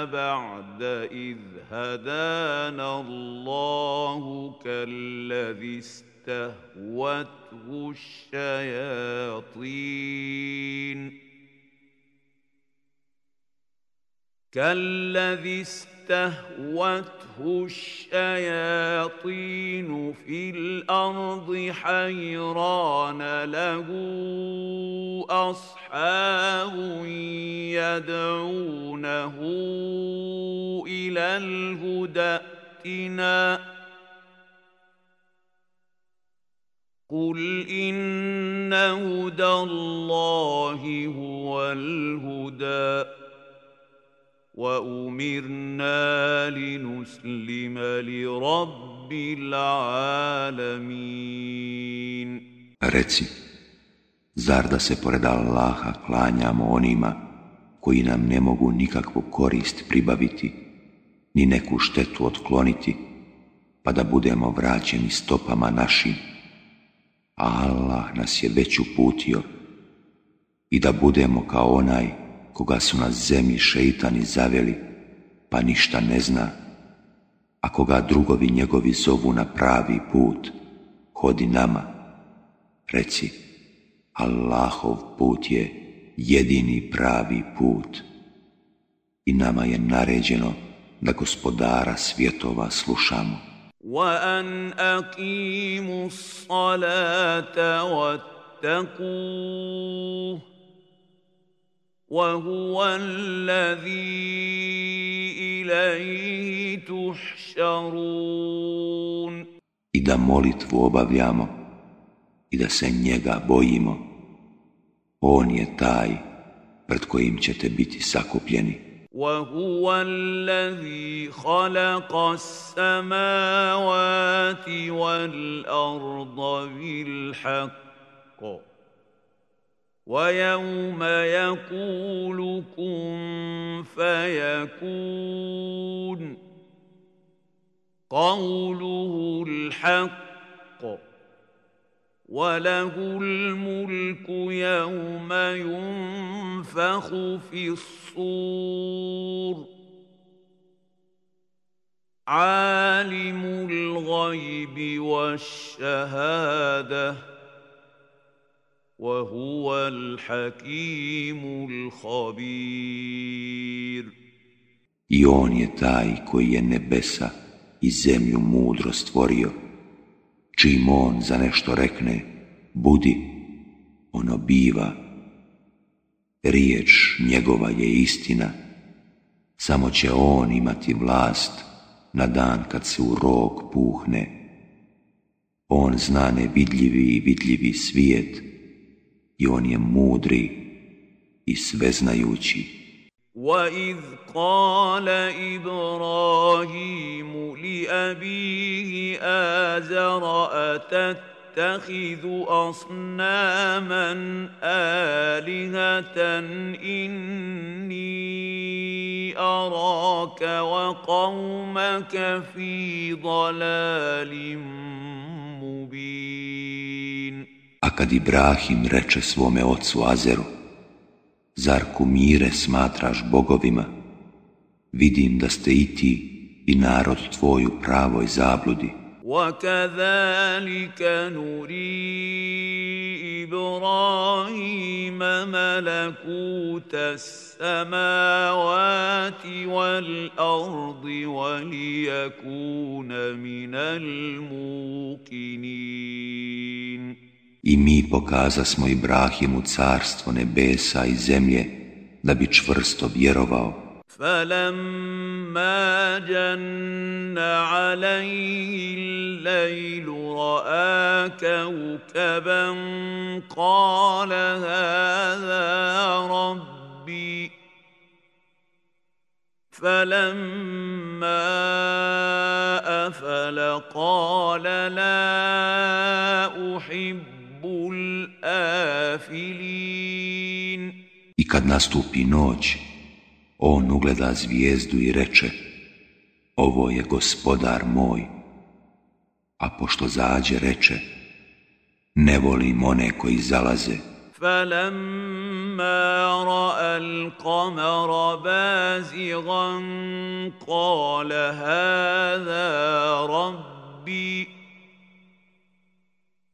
S2: بَعْدَ إِذْ هَدَانَا اللَّهُ كَالَّذِي اسْتَهْوَتْهُ الشَّيَاطِينُ كَالَّذِي اسْتَهْوَتْهُ استهوته الشياطين في الأرض حيران له أصحاب يدعونه إلى الهدى ائتنا قل إن هدى الله هو الهدى وأمرنا لنسلم لرب العالمين
S1: Reci, zar da se pored Allaha klanjamo onima koji nam ne mogu nikakvu korist pribaviti, ni neku štetu otkloniti, pa da budemo vraćeni stopama našim. Allah nas je već uputio i da budemo kao onaj koga su na zemlji šeitani zaveli, pa ništa ne zna, a koga drugovi njegovi zovu na pravi put, hodi nama. Reci, Allahov put je jedini pravi put. I nama je naređeno da gospodara svjetova slušamo.
S2: وهو الذي إليه tuhšarun.
S1: I da molitvu obavljamo i da se njega bojimo. On je taj pred kojim ćete biti sakupljeni.
S2: وهو الذي خلق السماوات والأرض بالحق ويوم يقول كن فيكون قوله الحق وله الملك يوم ينفخ في الصور عالم الغيب والشهاده
S1: I on je taj koji je nebesa i zemlju mudro stvorio. Čim on za nešto rekne, budi, ono biva. Riječ njegova je istina, samo će on imati vlast na dan kad se u rok puhne. On zna nevidljivi i vidljivi svijet, i on je mudri i sveznajući.
S2: وَإِذْ قَالَ إِبْرَاهِيمُ لِأَبِيهِ آزَرَ أَتَتَّخِذُ أَصْنَامًا آلِهَةً إِنِّي أَرَاكَ وَقَوْمَكَ فِي ضَلَالٍ مُبِينٍ
S1: kad Ibrahim reče svome ocu Azeru, zar kumire smatraš bogovima? Vidim da ste i ti i narod tvoj u pravoj
S2: zabludi. وَكَذَلِكَ نُرِي إِبْرَاهِيمَ مَلَكُوتَ السَّمَاوَاتِ وَالْأَرْضِ وَلِيَكُونَ مِنَ الموقنين
S1: I mi pokaza smo Ibrahimu carstvo nebesa i zemlje, da bi čvrsto vjerovao.
S2: فلما جن عليه الليل راى كوكبا قال هذا ربي فلما افل قال لا احب I kad
S1: nastupi noć, on ugleda zvijezdu i reče, ovo je gospodar moj. A pošto zađe reče, ne volim one koji zalaze.
S2: فَلَمَّا رَأَى الْقَمَرَ بَازِغًا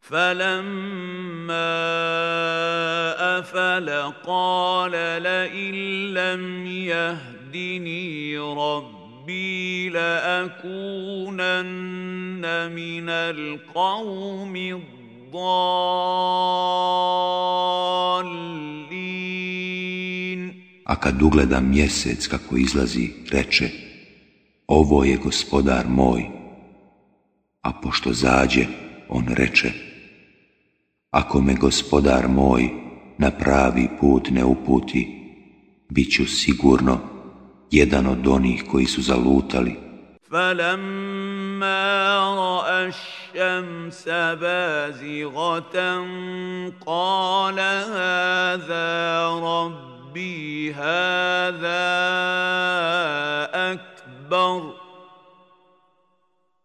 S2: فَلَمَّا أَفَلَ قَالَ لئن لَمْ يَهْدِنِي رَبِّي لَأَكُونَنَّ مِنَ الْقَوْمِ الضَّالِّينَ A
S1: kad ugleda mjesec kako izlazi, reče, ovo je gospodar moj. A pošto zađe, on reče, ako me gospodar moj na pravi put ne uputi, bit ću sigurno jedan od onih koji su zalutali.
S2: فَلَمَّا راى الشَّمْسَ بَازِغَةً قَالَ هَذَا رَبِّي هَذَا أَكْبَرُ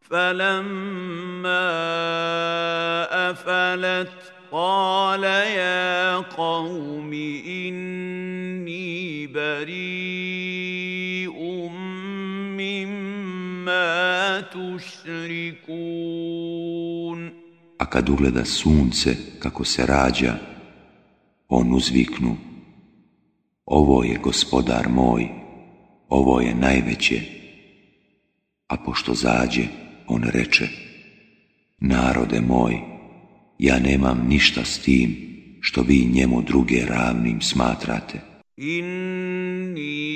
S2: فَلَمَّا قال يا قوم إني بريء مما تشركون
S1: A kad ugleda sunce kako se rađa, on uzviknu Ovo je gospodar moj, ovo je najveće. A pošto zađe, on reče Narode moj, ja nemam ništa s tim što vi njemu druge ravnim smatrate.
S2: Inni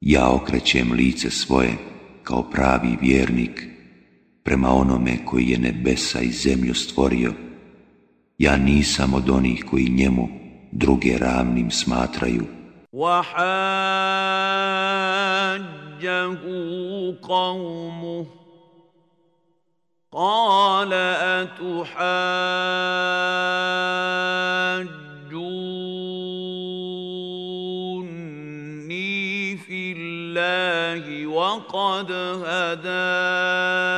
S1: Ja okrećem lice svoje kao pravi vjernik prema onome koji je nebesa i zemlju stvorio, ja nisam od onih koji njemu druge ravnim
S2: smatraju. وَحَاجَّهُ قَوْمُهُ قَالَ أَتُحَاجُّونِّي فِي اللَّهِ وَقَدْ هَدَانِ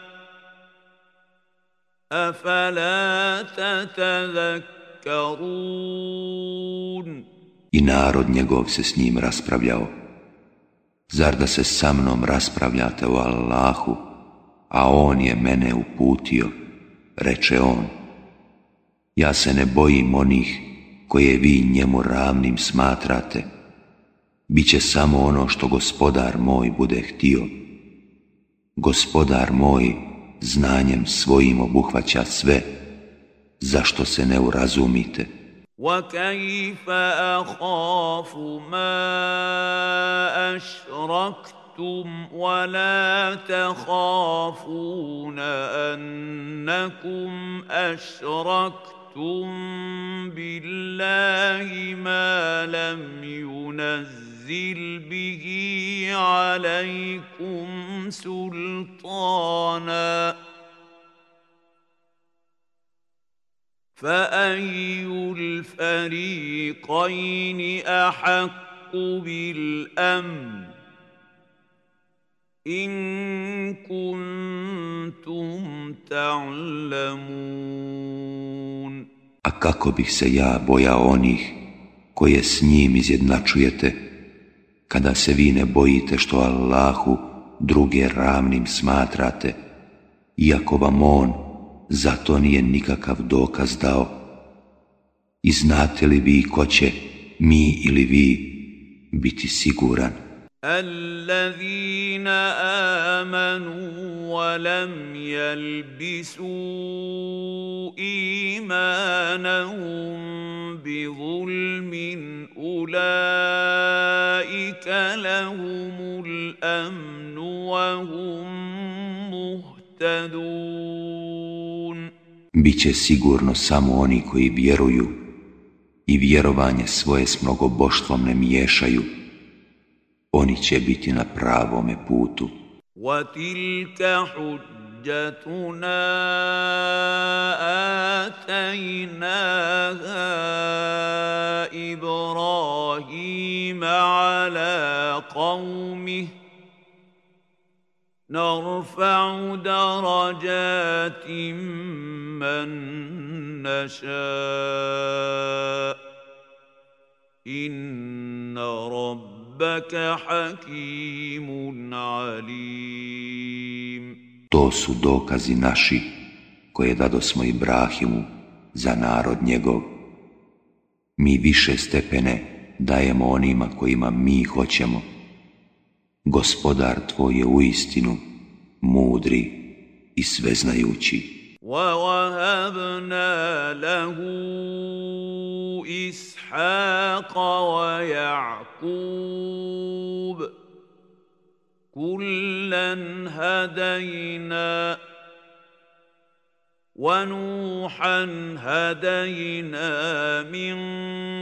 S1: I narod njegov se s njim raspravljao. Zar da se sa mnom raspravljate o Allahu, a On je mene uputio, reče on. Ja se ne bojim onih koje vi njemu ravnim smatrate. Biće samo ono što gospodar moj bude htio. Gospodar moj znanjem svojim obuhvaća sve, zašto se ne urazumite?
S2: وَكَيْفَ أَخَافُ مَا أَشْرَكْتُمْ وَلَا تَخَافُونَ أَنَّكُمْ أَشْرَكْتُمْ بِاللَّهِ مَا لَمْ يُنَزِّلْ ينزل به عليكم سلطانا فأي الفريقين أحق بالأمن إن كنتم تعلمون
S1: A kako bih se ja bojao onih koje s njim izjednačujete kada se vi ne bojite što Allahu druge ravnim smatrate, iako vam On zato nije nikakav dokaz dao. I znate li vi ko će, mi ili vi, biti siguran?
S2: الذين امنوا ولم يلبسوا ايمانهم بظلم اولئك لهم الامن وهم
S1: muhtadun Biće sigurno samo oni koji vjeruju i vjerovanje svoje s mnogoboštvom ne miješaju oni
S2: će biti na pravome putu. وَتِلْكَ حُجَّتُنَا آتَيْنَاهَا إِبْرَاهِيمَ عَلَى قَوْمِهِ نرفع درجات من نشاء إن رب hakimun
S1: To su dokazi naši koje smo Ibrahimu za narod njegov. Mi više stepene dajemo onima kojima mi hoćemo. Gospodar tvoj je uistinu mudri i sveznajući.
S2: وَوَهَبْنَا لَهُ إِسْحَاقَ يَعْقُوبَ كلا هدينا ونوحا هدينا من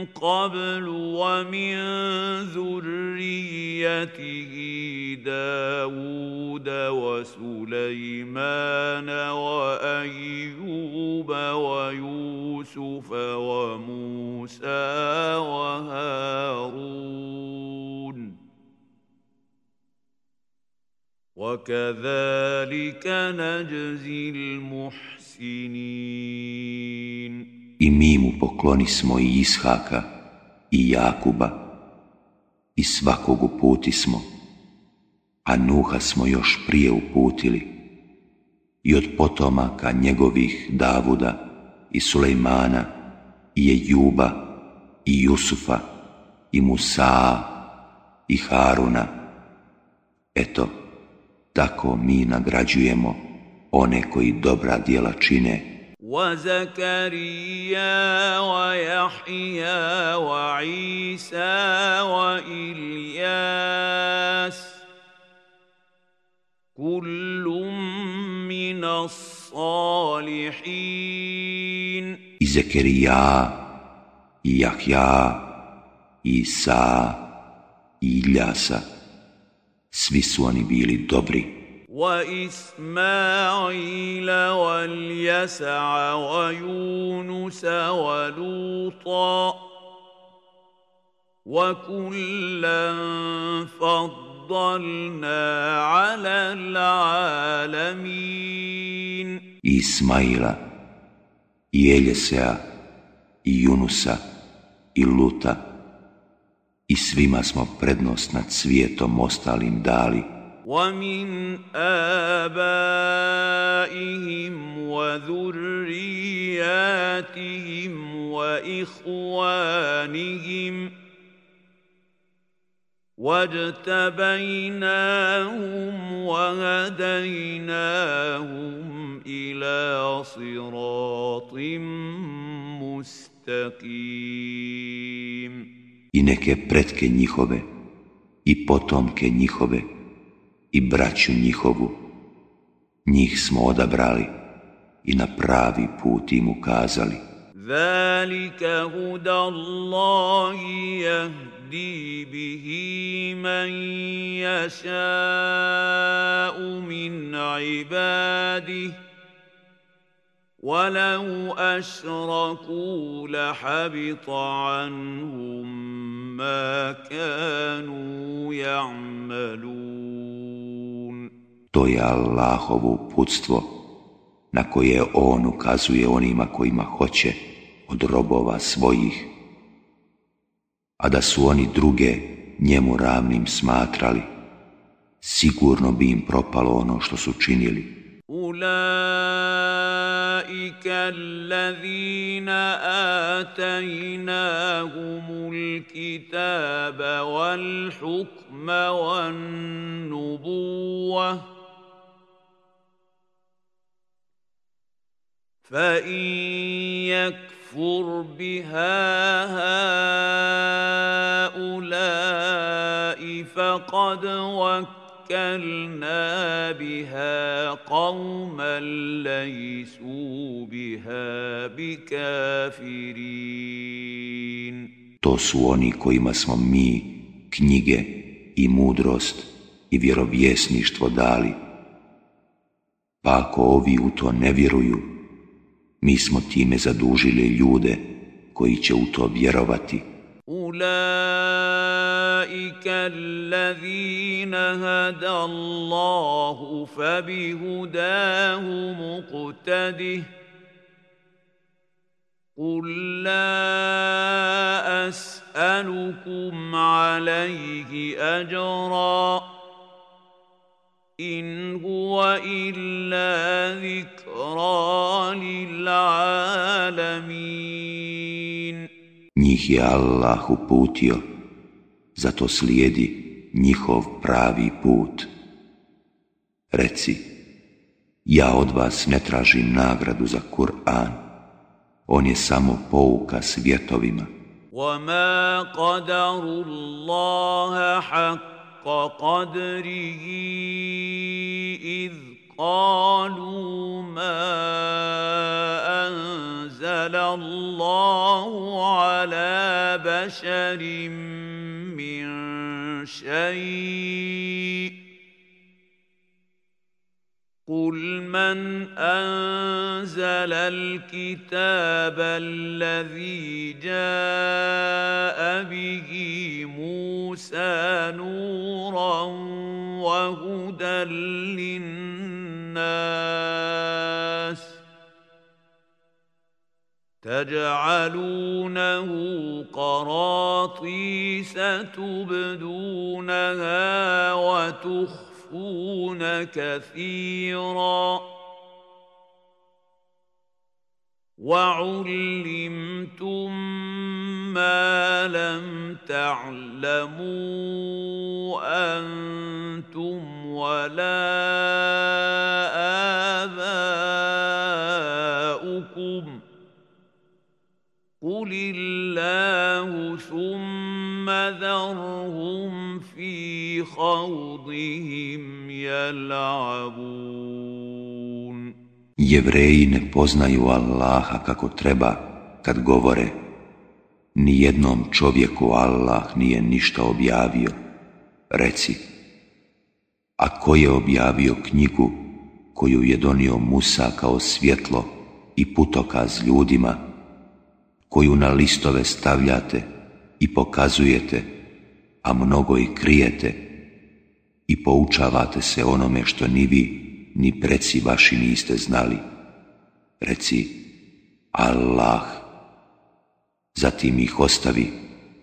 S2: قبل ومن ذريته داود وسليمان وايوب ويوسف وموسى وهارون وكذلك نجزي المحسنين I
S1: mi mu pokloni smo i Ishaka i Jakuba i svakog uputi smo, a Nuha smo još prije uputili i od potomaka njegovih Davuda i Sulejmana i Jejuba i Jusufa i Musa i Haruna. Eto, tako mi nagrađujemo one koji dobra djela čine.
S2: وزكريا ويحيى
S1: I Zekerija, i Jahja, Isa, i Iljasa, svi su oni bili dobri.
S2: وإسماعيل واليسع ويونس ولوطا وكلا فضلنا على العالمين
S1: إسماعيل يليسع يونس Junusa i Luta i svima smo prednost nad svijetom ostalim dali
S2: ومن آبائهم وذرياتهم وإخوانهم واجتبيناهم وهديناهم إلى صراط مستقيم إنك بردك نيخوبه إي بوتومك
S1: potomke i braću njihovu. Njih smo odabrali i na pravi put im ukazali. Zalika
S2: huda Allahi jahdi bihi man jaša'u min ibadih. ولو أشركوا لحبط عنهم ما كانوا يعملون
S1: To je Allahovo uputstvo na koje On ukazuje onima kojima hoće od robova svojih, a da su oni druge njemu ravnim smatrali, sigurno bi im propalo ono što su
S2: činili. أولئك فإن يكفر بها هؤلاء فقد وكلنا بها قوما ليسوا بها بكافرين To su oni kojima smo mi knjige
S1: i mudrost i vjerovjesništvo dali. Pa ako ovi u to ne vjeruju, Mi smo time zadužili ljude koji će u to vjerovati.
S2: أولئك الذين هدى الله فبهداه مقتده قل لا أسألكم عليه أجراً إن هو
S1: Njih je Allah uputio, zato slijedi njihov pravi put. Reci, ja od vas ne tražim nagradu za Kur'an, on je samo pouka svjetovima.
S2: وَمَا قَدَرُ اللَّهَ حق قدره إذ قالوا ما أنزل الله على بشر من شيء قل من انزل الكتاب الذي جاء به موسى نورا وهدى للناس تجعلونه قراطيس تبدونها وتخفونها يستضعفون كثيرا وعلمتم ما لم تعلموا انتم ولا اباؤكم قل الله ثم ذرهم في خوضهم
S1: Jevreji ne poznaju Allaha kako treba kad govore Nijednom čovjeku Allah nije ništa objavio. Reci, a ko je objavio knjigu koju je donio Musa kao svjetlo i putokaz ljudima, koju na listove stavljate i pokazujete, a mnogo i krijete i poučavate se onome što ni vi, ni preci vaši niste znali. Reci, Allah, zatim ih ostavi,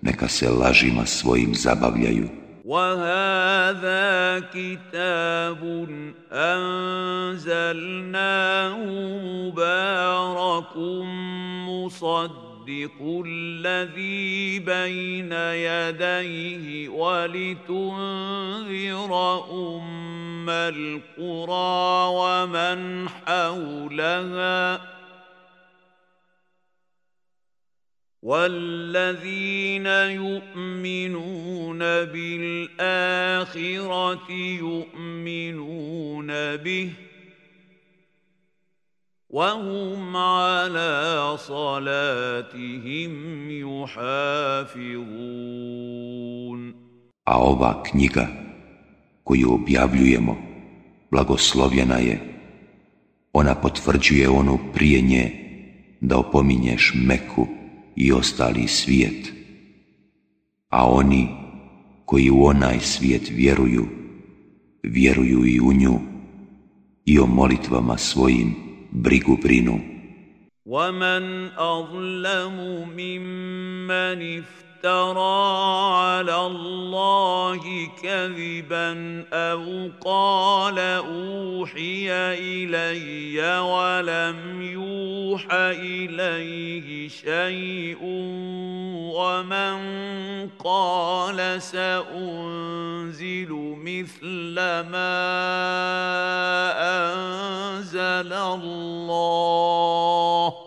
S1: neka se lažima svojim zabavljaju. وَهَذَا
S2: يصدق الذي بين يديه ولتنذر أم القرى ومن حولها والذين يؤمنون بالآخرة يؤمنون به ۖ وهم على صلاتهم يحافظون
S1: A ova knjiga koju objavljujemo blagoslovljena je ona potvrđuje onu prije nje da opominješ Meku i ostali svijet a oni koji u onaj svijet vjeruju vjeruju i u nju i o molitvama svojim brigu brinu.
S2: وَمَنْ أَظْلَمُ مِمَّنِ افْتَرَى افترى على الله كذبا او قال اوحي الي ولم يوح اليه شيء ومن قال سانزل مثل ما انزل الله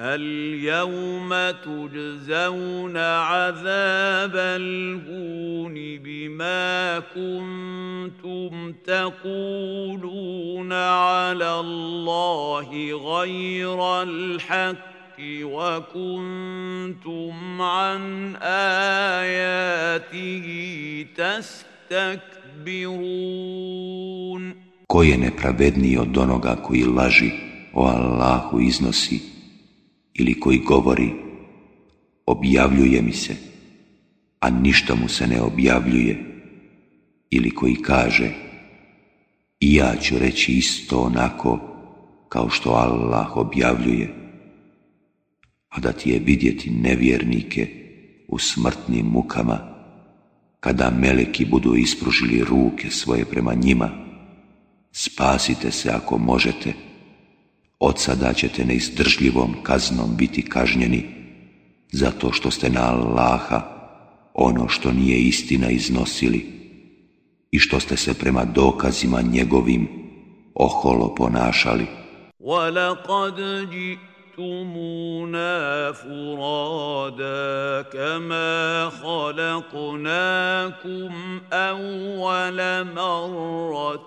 S2: اليوم تجزون عذاب الهون بما كنتم تقولون على الله غير الحق وكنتم عن آياته تستكبرون koji je nepravedniji od onoga koji laži o Allahu
S1: iznosi ili koji govori objavljuje mi se, a ništa mu se ne objavljuje, ili koji kaže i ja ću reći isto onako kao što Allah objavljuje, a da ti je vidjeti nevjernike u smrtnim mukama, kada meleki budu ispružili ruke svoje prema njima, spasite se ako možete, od sada ćete neizdržljivom kaznom biti kažnjeni, zato što ste na Allaha ono što nije istina iznosili i što ste se prema dokazima njegovim oholo ponašali.
S2: وَلَقَدْ جِئْتُمُونَا فُرَادَا كَمَا خَلَقْنَاكُمْ أَوَّلَ مَرَّةٍ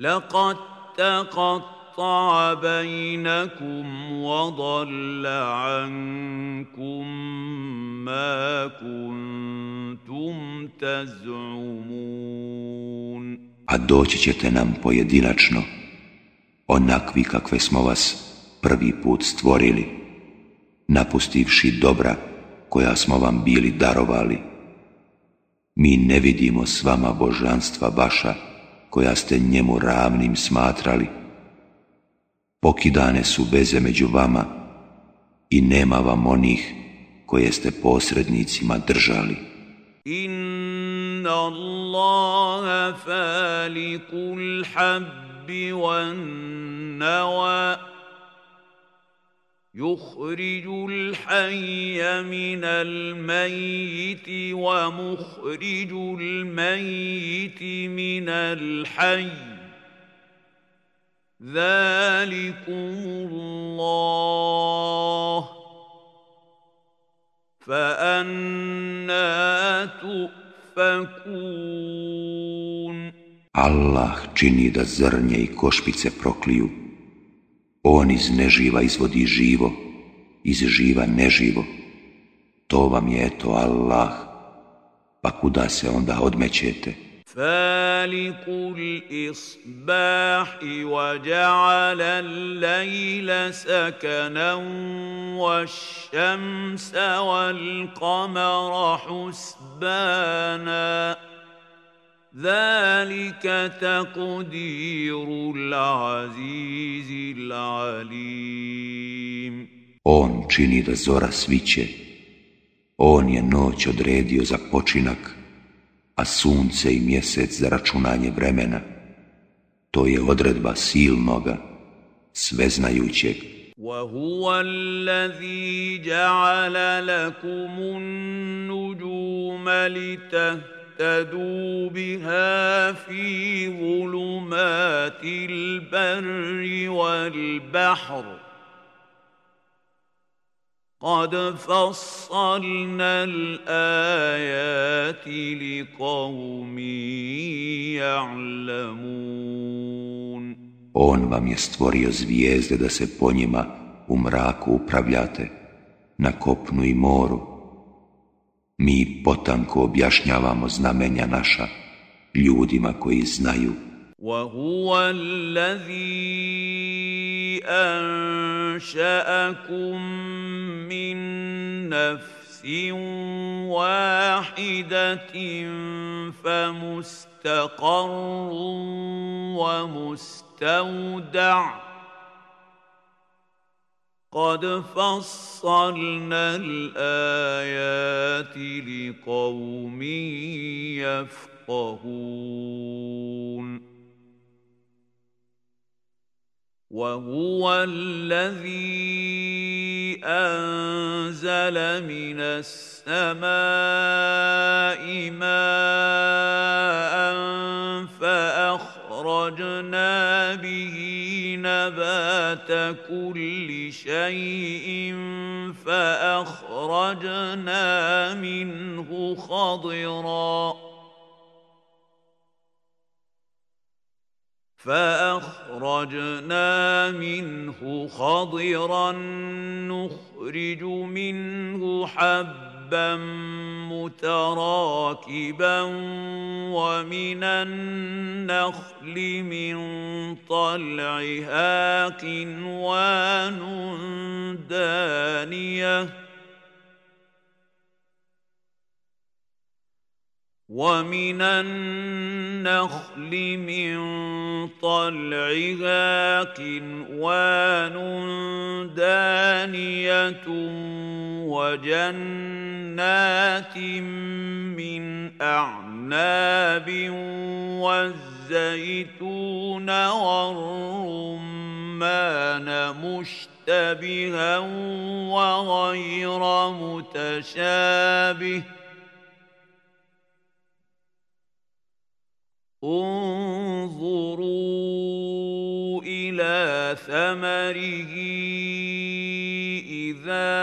S2: لقد تقطع بينكم وضل عنكم ما كنتم
S1: A doći ćete nam pojedinačno, onakvi kakve smo vas prvi put stvorili, napustivši dobra koja smo vam bili darovali. Mi ne vidimo s vama božanstva vaša, koja ste njemu ravnim smatrali. Pokidane su veze među vama i nema vam onih koje ste posrednicima držali. Inna Allaha faliqul
S2: habbi wa يخرج الحي من الميت ومخرج الميت من الحي ذلكم الله فأنا تؤفكون
S1: الله čini دا زرنيه i košpice On iz neživa izvodi živo, iz živa neživo. To vam je to Allah. Pa kuda se onda odmećete?
S2: فالق l'ayla وجعل الليل سكنا wal kamara حسباناً Zalika تقدير العزيز alim. On čini da zora sviće.
S1: On je noć odredio za počinak, a sunce i mjesec za računanje vremena. To je odredba
S2: silnoga, sveznajućeg. وَهُوَ الَّذِي جَعَلَ لَكُمُ النُّجُومَ لِتَهْتَدُوا اهتدوا بها في ظلمات البر والبحر قد فصلنا الايات لقوم يعلمون
S1: On vam je stvorio zvijezde da se po njima u mraku upravljate, na kopnu i moru, mi potanko objašnjavamo znamenja naša
S2: ljudima koji znaju. وهو الذي أنشأكم من نفس واحدة فمستقر ومستودع قد فصلنا الايات لقوم يفقهون وهو الذي انزل من السماء ماء فاخرج فأخرجنا به نبات كل شيء فأخرجنا منه خضراً فأخرجنا منه خضرا نخرج منه حبا شعبا متراكبا ومن النخل من طلعها قنوان دانيه ومن النخل من طلعها كنوان دانية وجنات من أعناب والزيتون والرمان مشتبها وغير متشابه ۖ انظروا الى ثمره اذا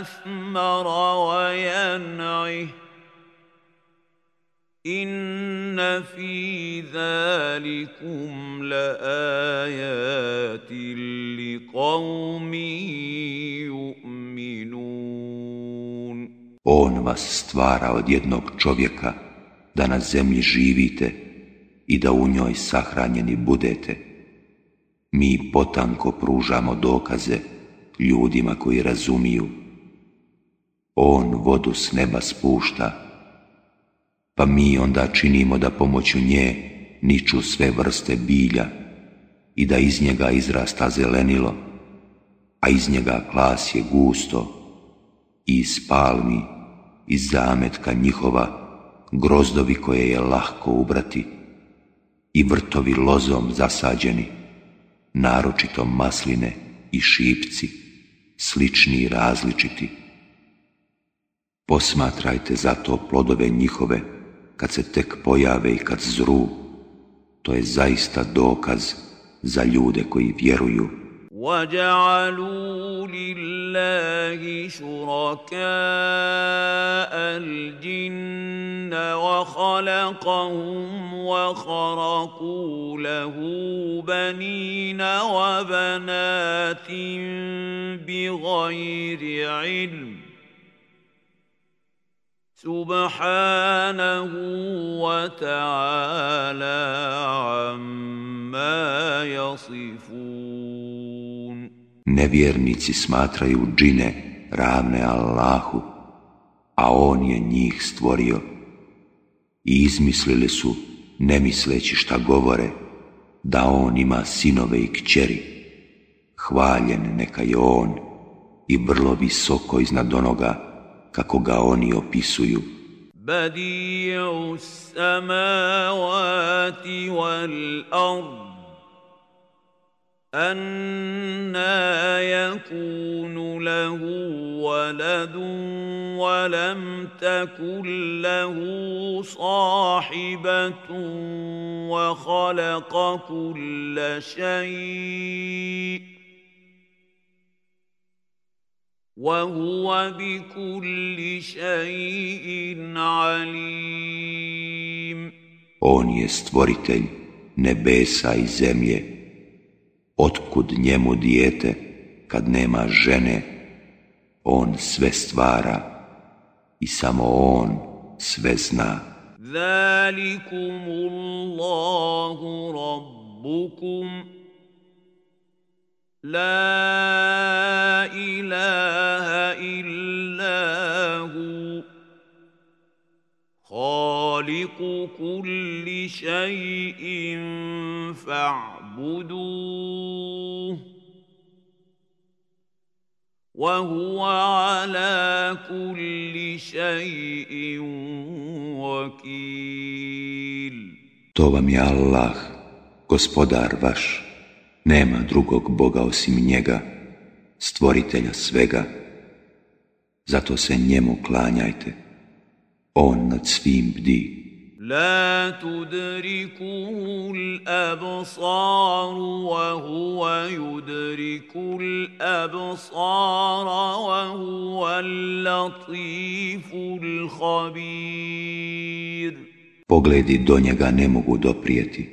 S2: اثمر وينعه ان في ذلكم لايات لقوم يؤمنون On vas
S1: stvara od jednog čovjeka da na zemlji živite i da u njoj sahranjeni budete. Mi potanko pružamo dokaze ljudima koji razumiju. On vodu s neba spušta, pa mi onda činimo da pomoću nje niču sve vrste bilja i da iz njega izrasta zelenilo, a iz njega klas je gusto i iz palmi, iz zametka njihova, grozdovi koje je lahko ubrati i vrtovi lozom zasađeni, naročito masline i šipci, slični i različiti. Posmatrajte zato plodove njihove kad se tek pojave i kad zru, to je zaista dokaz za ljude koji vjeruju. وَجَعَلُوا لِلَّهِ
S2: خلقهم وخرقوا له بنين وبنات بغير علم سبحانه وتعالى عما يصفون
S1: Nevjernici smatraju džine ravne Allahu, a On je njih stvorio i izmislili su, ne misleći šta govore, da on ima sinove i kćeri. Hvaljen neka je on i vrlo visoko iznad onoga kako ga oni opisuju. wal
S2: أنا يكون له ولد ولم تكن له صاحبة وخلق كل شيء وهو بكل شيء
S1: عليم On je stvoritelj nebesa i zemlje otkud njemu dijete kad nema žene, on sve stvara i samo on sve
S2: zna. Zalikumullahu rabbukum, la ilaha illahu, khaliku kulli šajin wa huwa ala
S1: To vam je Allah, gospodar vaš. Nema drugog Boga osim njega, stvoritelja svega. Zato se njemu klanjajte. On nad svim bdi.
S2: La wa wa yudrikul yudriku wa wa huwa latiful l'habir.
S1: Pogledi do njega ne mogu doprijeti,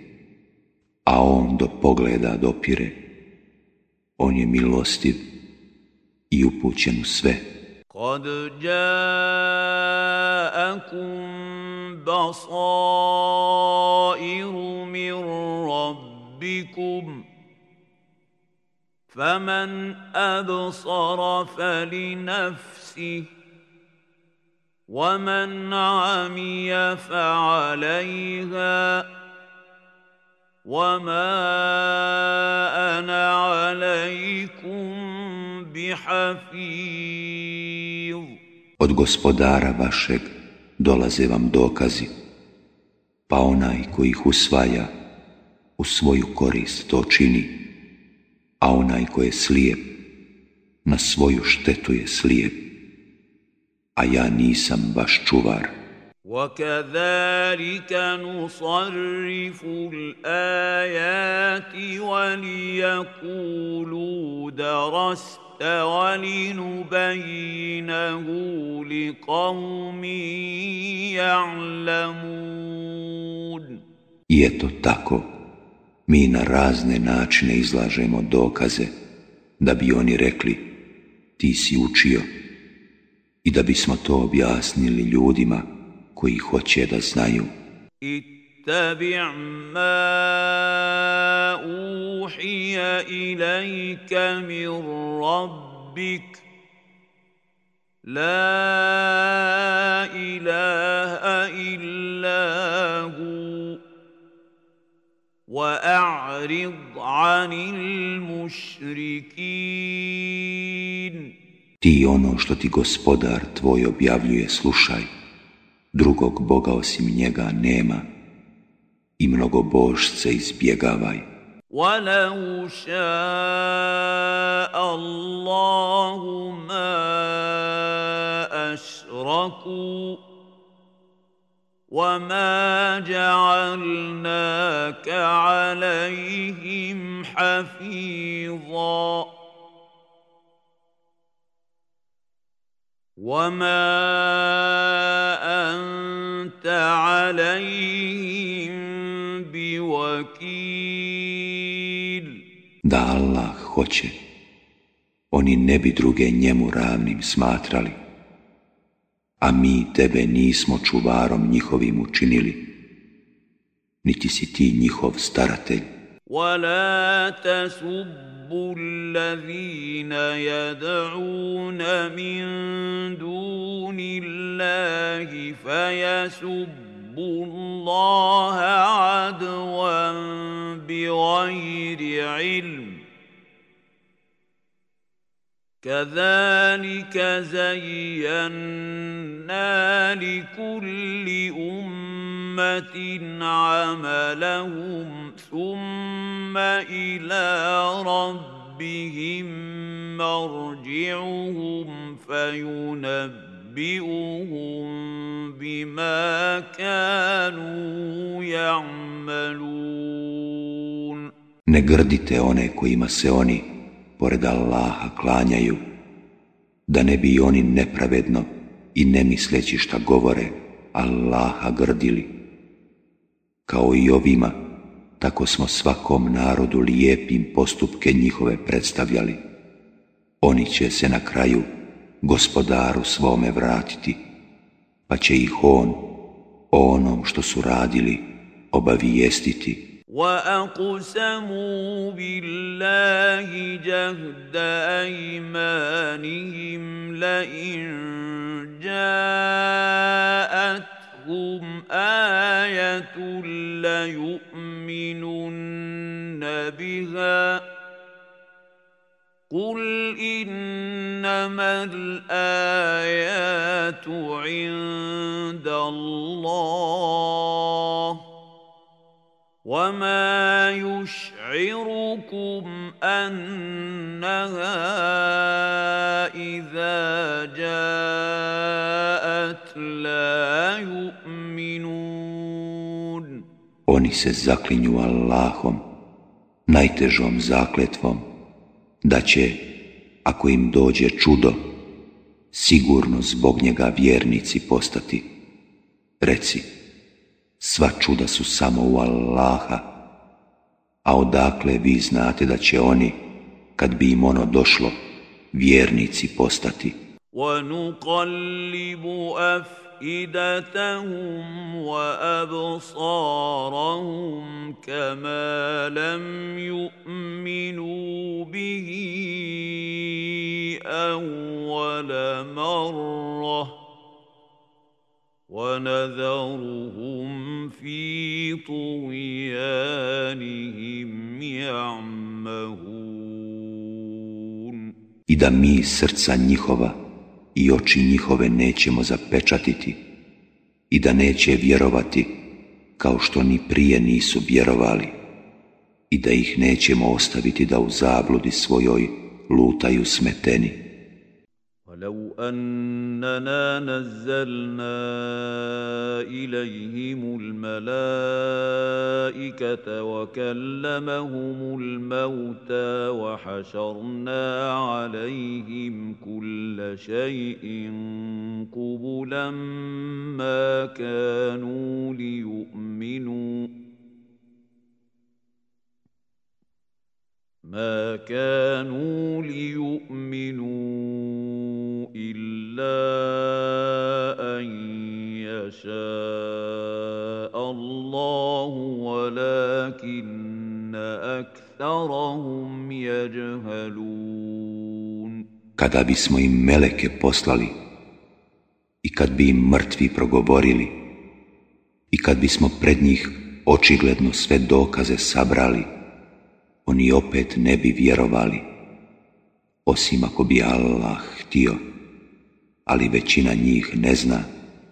S1: a on do pogleda dopire. On je milostiv i upućen u sve.
S2: Kad jaakum البصائر من ربكم فمن أبصر فلنفسه ومن عمي فعليها وما أنا عليكم بحفيظ Od
S1: gospodara vašeg dolaze vam dokazi, pa onaj koji ih usvaja u svoju korist to čini, a onaj koji je slijep na svoju štetu je slijep, a ja nisam baš čuvar. وَكَذَلِكَ نُصَرِّفُ الْآيَاتِ
S2: وَلِيَكُولُوا دَرَسْتِ وَلِنُبَيِّنَهُ I
S1: eto tako, mi na razne načine izlažemo dokaze da bi oni rekli ti si učio i da bismo to objasnili ljudima koji hoće da znaju. I
S2: اتبع ما اوحي اليك من ربك لا اله الا هو واعرض عن المشركين Ti ono što ti gospodar
S1: tvoj objavljuje slušaj, drugog Boga osim njega nema, i
S2: božce izbjegavaj. وَلَوْ شَاءَ اللَّهُ مَا أَشْرَكُوا وَمَا جَعَلْنَاكَ عَلَيْهِمْ حَفِيظًا وَمَا أَنْتَ عَلَيْهِمْ
S1: Da Allah hoće, oni ne bi druge njemu ravnim smatrali, a mi tebe nismo čuvarom njihovim učinili, niti si ti njihov staratelj.
S2: ولا تسبوا الَّذِينَ يَدْعُونَ مِن دُونِ اللَّهِ يحب الله عدوا بغير علم كذلك زينا لكل امه عملهم ثم الى ربهم مرجعهم فينبئهم ينبئهم bima kanu Ne
S1: grdite one kojima se oni, pored Allaha, klanjaju, da ne bi oni nepravedno i ne misleći šta govore, Allaha grdili. Kao i ovima, tako smo svakom narodu lijepim postupke njihove predstavljali. Oni će se na kraju gospodaru svome vratiti, pa će ih on onom što su radili obavijestiti.
S2: وَأَقْسَمُوا بِاللَّهِ جَهْدَ أَيْمَانِهِمْ جَاءَتْهُمْ آيَةٌ قل انما الايات عند الله وما يشعركم انها اذا جاءت لا يؤمنون
S1: Oni se zaklinju Allahom, najtežom zakletvom, da će, ako im dođe čudo, sigurno zbog njega vjernici postati. Reci, sva čuda su samo u Allaha, a odakle vi znate da će oni, kad bi im ono došlo, vjernici postati.
S2: أفئدتهم وأبصارهم كما لم يؤمنوا به أول مرة ونذرهم في طغيانهم يعمهون
S1: إذا مي mi srca i oči njihove nećemo zapečatiti i da neće vjerovati kao što ni prije nisu vjerovali i da ih nećemo ostaviti da u zabludi svojoj lutaju smeteni.
S2: ولو أننا نزلنا إليهم الملائكة وكلمهم الموتى وحشرنا عليهم كل شيء قبلا ما كانوا ليؤمنوا مَا كَانُوا لِيُؤْمِنُوا إِلَّا ان يَشَاءَ اللَّهُ وَلَكِنَّ أَكْثَرَهُمْ يَجْهَلُونَ
S1: kada bismo im meleke poslali i kad bi im mrtvi progovorili i kad bismo pred njih očigledno sve dokaze sabrali oni opet ne bi vjerovali, osim ako bi Allah htio, ali većina njih ne
S2: zna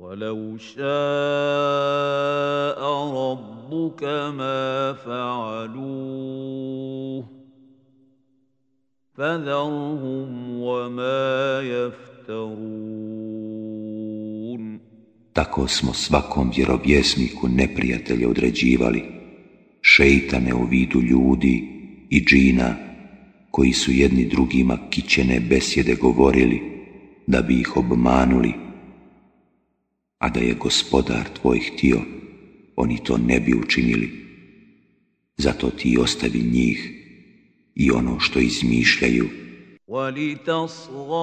S2: ولو شاء ربك ما فعلوه وما يفترون Tako smo svakom vjerobjesniku
S1: neprijatelje određivali, šeitane u vidu ljudi i džina, koji su jedni drugima kićene besjede govorili, da bi ih obmanuli, a da je gospodar tvoj htio, oni to ne bi učinili. Zato ti ostavi njih i ono što izmišljaju,
S2: ولتصغى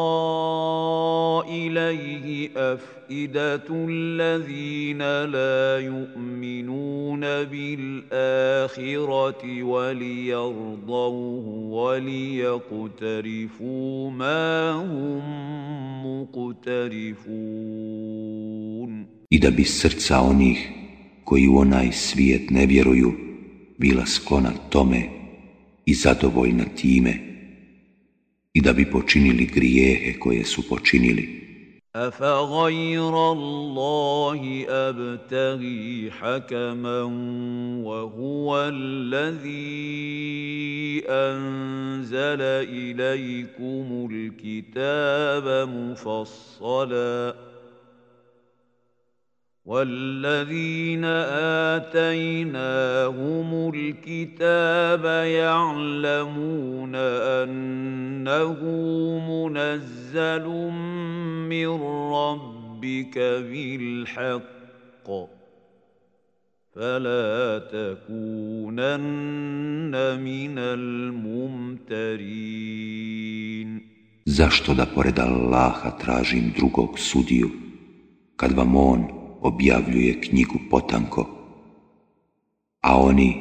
S2: إليه أفئدة الذين لا يؤمنون بالآخرة وليرضوه وليقترفوا ما هم مقترفون
S1: I da bi srca onih koji u onaj svijet ne vjeruju bila sklona tome i zadovoljna time – i da bi
S2: počinili grijehe koje su počinili. أفغير الله أبتغي حكما وهو الذي أنزل إليكم الكتاب مفصلاً والذين آتيناهم الكتاب يعلمون أنه منزل من ربك بالحق فلا تكونن من الممترين
S1: Zašto da pored Allaha tražim drugog sudiju, kad vam On objavljuje knjigu potanko, a oni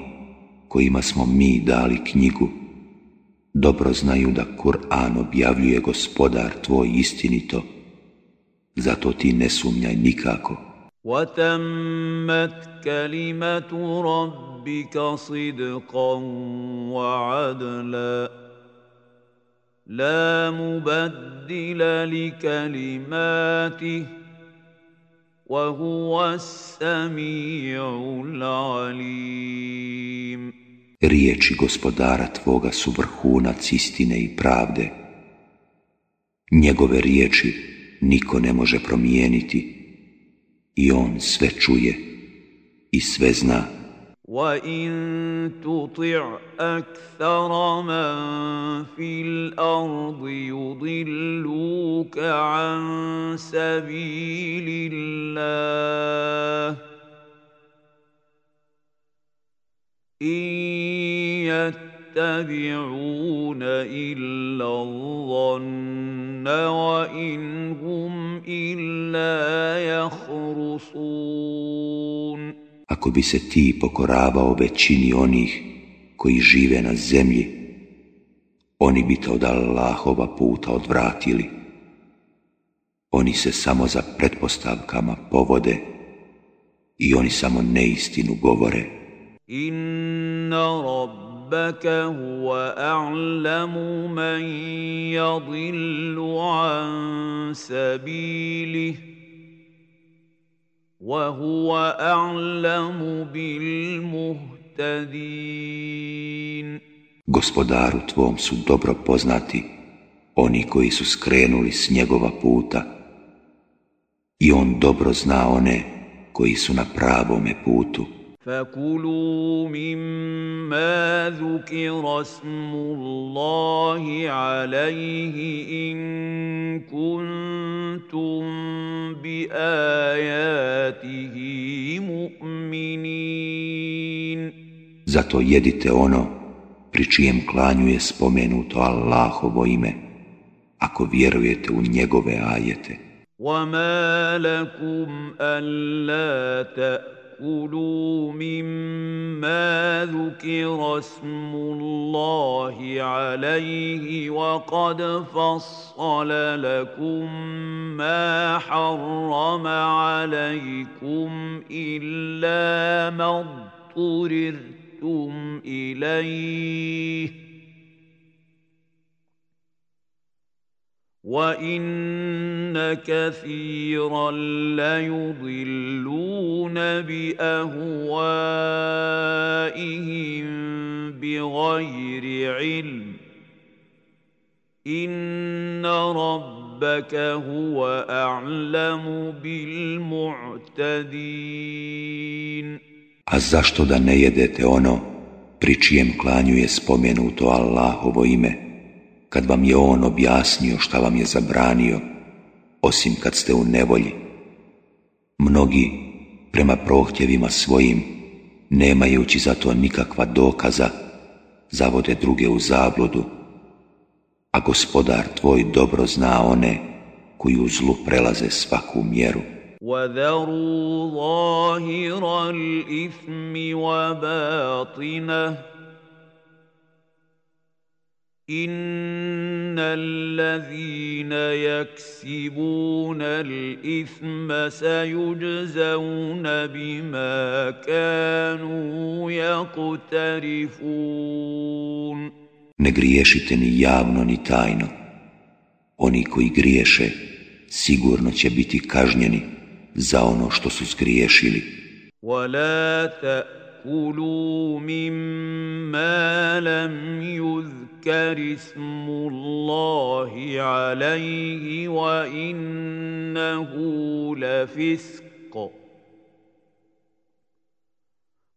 S1: kojima smo mi dali knjigu, dobro znaju da Kur'an objavljuje gospodar tvoj istinito, zato ti ne sumnjaj nikako.
S2: وَتَمَّتْ كَلِمَةُ رَبِّكَ صِدْقًا وَعَدْلًا لَا مُبَدِّلَ لِكَلِمَاتِهِ
S1: Riječi gospodara Tvoga su vrhunac istine i pravde. Njegove riječi niko ne može promijeniti i On sve
S2: čuje i sve zna. وان تطع اكثر من في الارض يضلوك عن سبيل الله ان يتبعون الا الظن وان هم الا يخرصون
S1: ako bi se ti pokoravao većini onih koji žive na zemlji, oni bi te od Allahova puta odvratili. Oni se samo za pretpostavkama povode i oni samo neistinu
S2: govore. Inna Rabbaka huwa a'lamu man an sabilih. وهو
S1: Gospodaru tvom su dobro poznati oni koji su skrenuli s njegova puta i on dobro zna one koji su na pravome putu.
S2: فكلوا مما ذكر اسم الله عليه ان كنتم باياته مؤمنين
S1: Zato jedite ono pri čijem klanju je spomenuto Allahovo ime, ako vjerujete u njegove ajete.
S2: وَمَا لَكُمْ أَلَّا تَأْمُنُوا فكلوا مما ذكر اسم الله عليه وقد فصل لكم ما حرم عليكم الا ما اضطررتم اليه وان كثيرا ليضلون باهوائهم بغير علم ان ربك هو اعلم بالمعتدين A zašto da ne jedete ono pri čijem klanju je spomenuto Allahovo
S1: ime? kad vam je on objasnio šta vam je zabranio, osim kad ste u nevolji. Mnogi, prema prohtjevima svojim, nemajući za to nikakva dokaza, zavode druge u zabludu, a gospodar tvoj dobro zna one koji u zlu prelaze svaku
S2: mjeru. وَذَرُوا ظَاهِرَ الْإِثْمِ ان الذين يكسبون الاثم سيجزون بما كانوا يقترفون
S1: ne griješite ni javno ni tajno oni koji griješe sigurno će biti
S2: kažnjeni za ono što su zgriješili تاكلوا مما لم يذكر اسم الله عليه وانه لفسق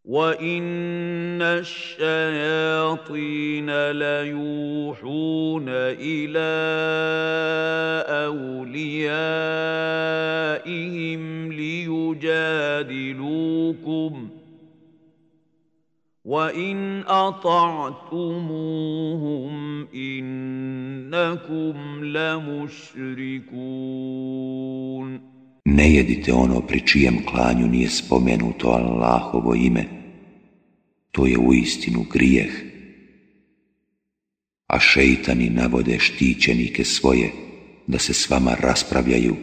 S2: وان الشياطين ليوحون الى اوليائهم ليجادلوكم وَإِنْ أَطَعْتُمُوهُمْ إِنَّكُمْ لَمُشْرِكُونَ
S1: Ne jedite ono pri čijem klanju nije spomenuto Allahovo ime. To je u istinu grijeh. A šeitani navode štićenike svoje da se s vama raspravljaju.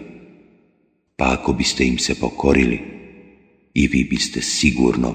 S1: Pa ako biste im se pokorili, i vi biste sigurno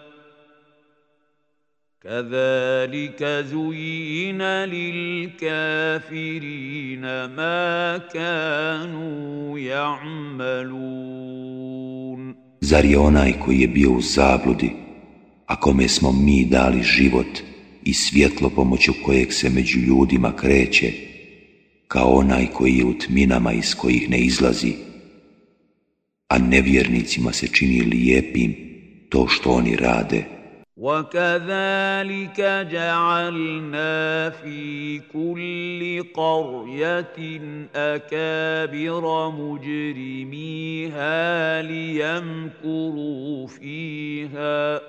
S2: كَذَلِكَ زُيِّنَ لِلْكَافِرِينَ مَا كَانُوا يَعْمَلُونَ
S1: Zar je onaj koji je bio u zabludi, a kome smo mi dali život i svjetlo pomoću kojeg se među ljudima kreće, kao onaj koji je u tminama iz kojih ne izlazi, a nevjernicima se čini lijepim to što oni rade.
S2: وكذلك جعلنا في كل قريه اكابر مجرميها ليمكروا فيها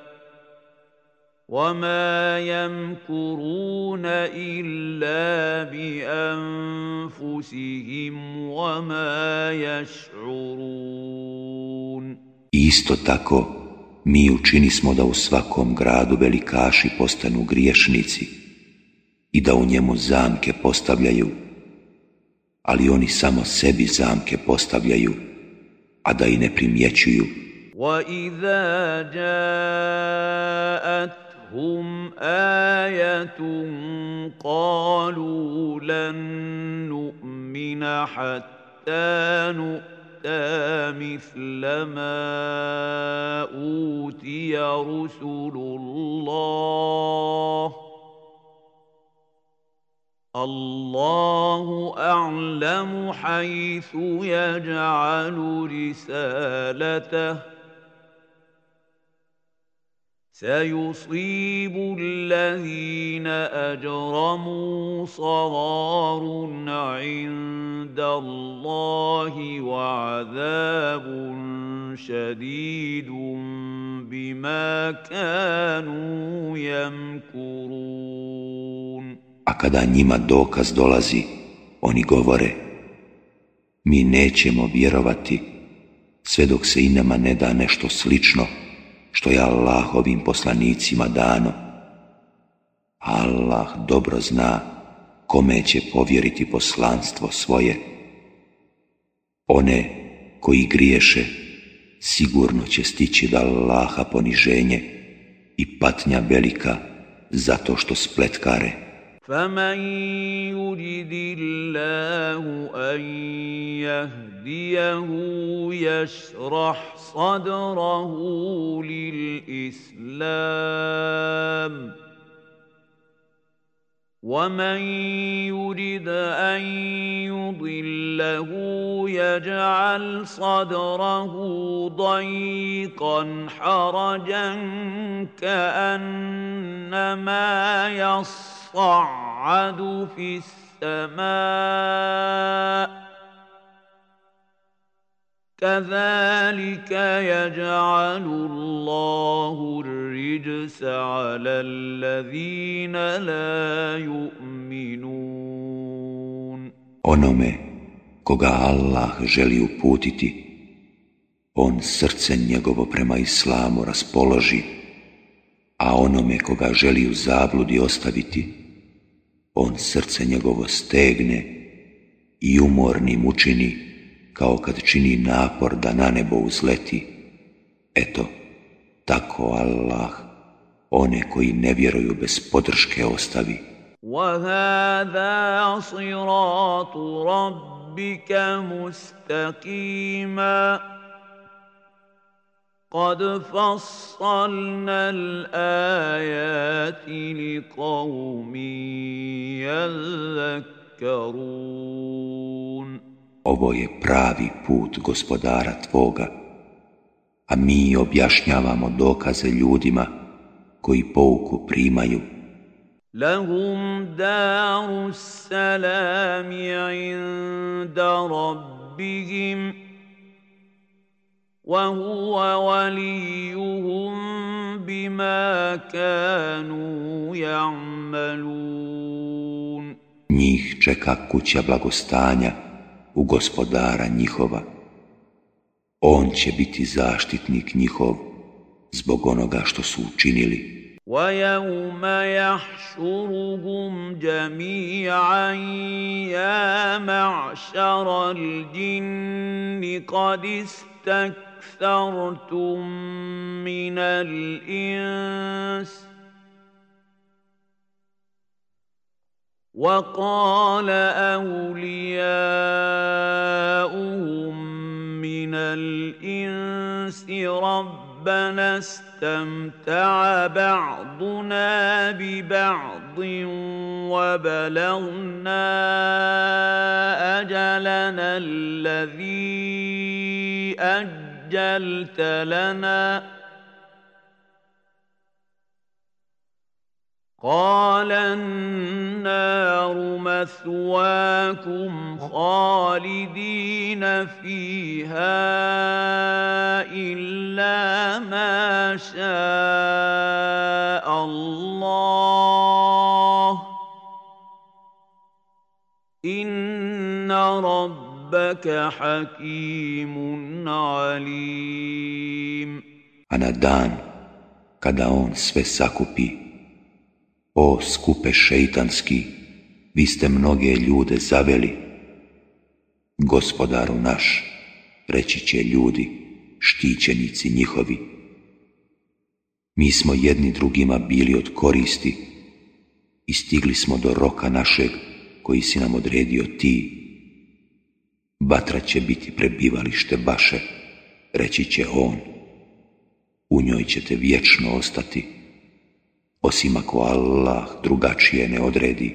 S2: وما يمكرون الا بانفسهم وما يشعرون
S1: mi učinismo da u svakom gradu velikaši postanu griješnici i da u njemu zamke postavljaju, ali oni samo sebi zamke
S2: postavljaju, a da i ne primjećuju. وَإِذَا جَاءَتْهُمْ آيَةٌ قَالُوا أوتى مثل ما أوتي رسل الله الله أعلم حيث يجعل رسالته سيصيب الذين اجرموا صغار عند الله وعذاب شديد بما كانوا يمكرون A kada njima dokaz dolazi, oni govore Mi nećemo vjerovati sve dok se i nama ne da nešto slično
S1: što je ovim poslanicima dano. Allah dobro zna kome će povjeriti poslanstvo svoje. One koji griješe sigurno će stići da Allaha poniženje i patnja velika zato što spletkare.
S2: فمن يرد الله أن يهديه يشرح صدره للإسلام ومن يرد أن يضله يجعل صدره ضيقا حرجا كأنما يصف يصعد في السماء كذلك يجعل الله الرجس على الذين لا
S1: onome koga Allah želi uputiti on srce njegovo prema islamu raspoloži a onome koga želi u zabludi ostaviti on srce njegovo stegne i umornim učini kao kad čini napor da na nebo uzleti. Eto, tako Allah one koji ne vjeruju bez podrške ostavi.
S2: قد فصلنا الآيات لقوم يذكرون
S1: Ovo je pravi put gospodara Tvoga, a mi objašnjavamo dokaze ljudima koji pouku primaju.
S2: Lahum daru salami inda rabbihim وَهُوَ وليهم بِمَا كَانُوا يَعْمَلُونَ Njih čeka kuća blagostanja
S1: u gospodara
S2: njihova. On će biti zaštitnik njihov zbog onoga što su učinili. وَيَوْمَ يَحْشُرُهُمْ جَمِيعًا يَا مَعْشَرَ الْجِنِّ قَدِ اسْتَكْبَرُوا أكثرتم من الإنس وقال أولياؤهم من الإنس ربنا استمتع بعضنا ببعض وبلغنا أجلنا الذي أجلنا عجلت لنا قال النار مثواكم خالدين فيها إلا ما شاء الله إن رب hakimun alim.
S1: A na dan kada on sve sakupi, o skupe šeitanski, vi ste mnoge ljude zaveli. Gospodaru naš, reći će ljudi, štićenici njihovi. Mi smo jedni drugima bili od koristi i stigli smo do roka našeg koji si nam odredio ti, Batra će biti prebivalište baše, reći će on. U njoj ćete vječno ostati, osim ako Allah drugačije ne odredi.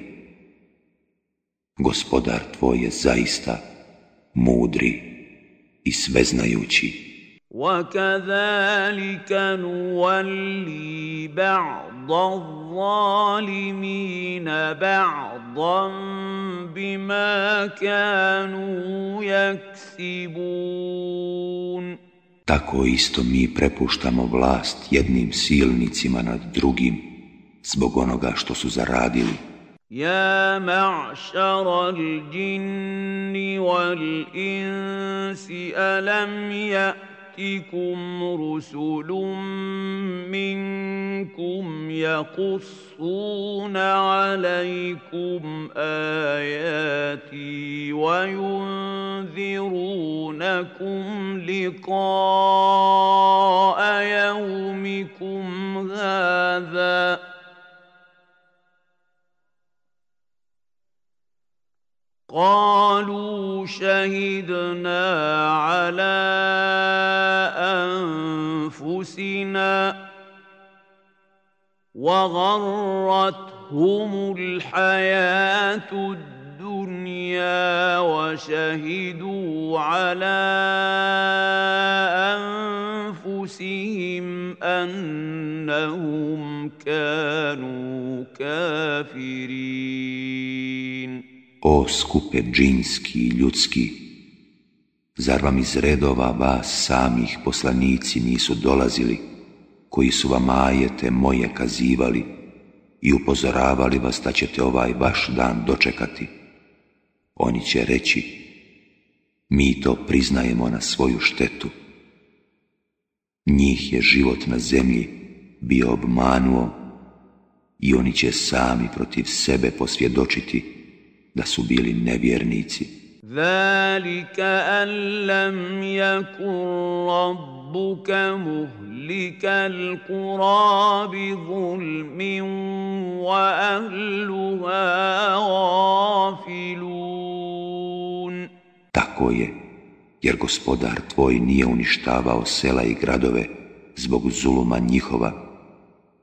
S1: Gospodar tvoj je zaista mudri i sveznajući.
S2: وَكَذَلِكَ نُوَلِّي بَعْضَ الظَّالِمِينَ بَعْضًا بِمَا كَانُوا يَكْسِبُونَ
S1: Tako isto mi prepuštamo vlast jednim silnicima nad drugim zbog onoga što su zaradili.
S2: يا معشر الجن والإنس ألم يأتي تأتكم رسل منكم يقصون عليكم آياتي وينذرونكم لقاء يومكم هذا ۖ قالوا شهدنا على انفسنا وغرتهم الحياه الدنيا وشهدوا على انفسهم انهم كانوا كافرين
S1: o skupe džinski i ljudski, zar vam iz redova vas samih poslanici nisu dolazili, koji su vam ajete moje kazivali i upozoravali vas da ćete ovaj vaš dan dočekati? Oni će reći, mi to priznajemo na svoju štetu. Njih je život na zemlji bio obmanuo i oni će sami protiv sebe posvjedočiti da su bili
S2: nevjernici. lam yakun rabbuka muhlikal qura bi zulmin wa ghafilun. Tako je, jer gospodar tvoj nije
S1: uništavao sela i gradove zbog zuluma njihova,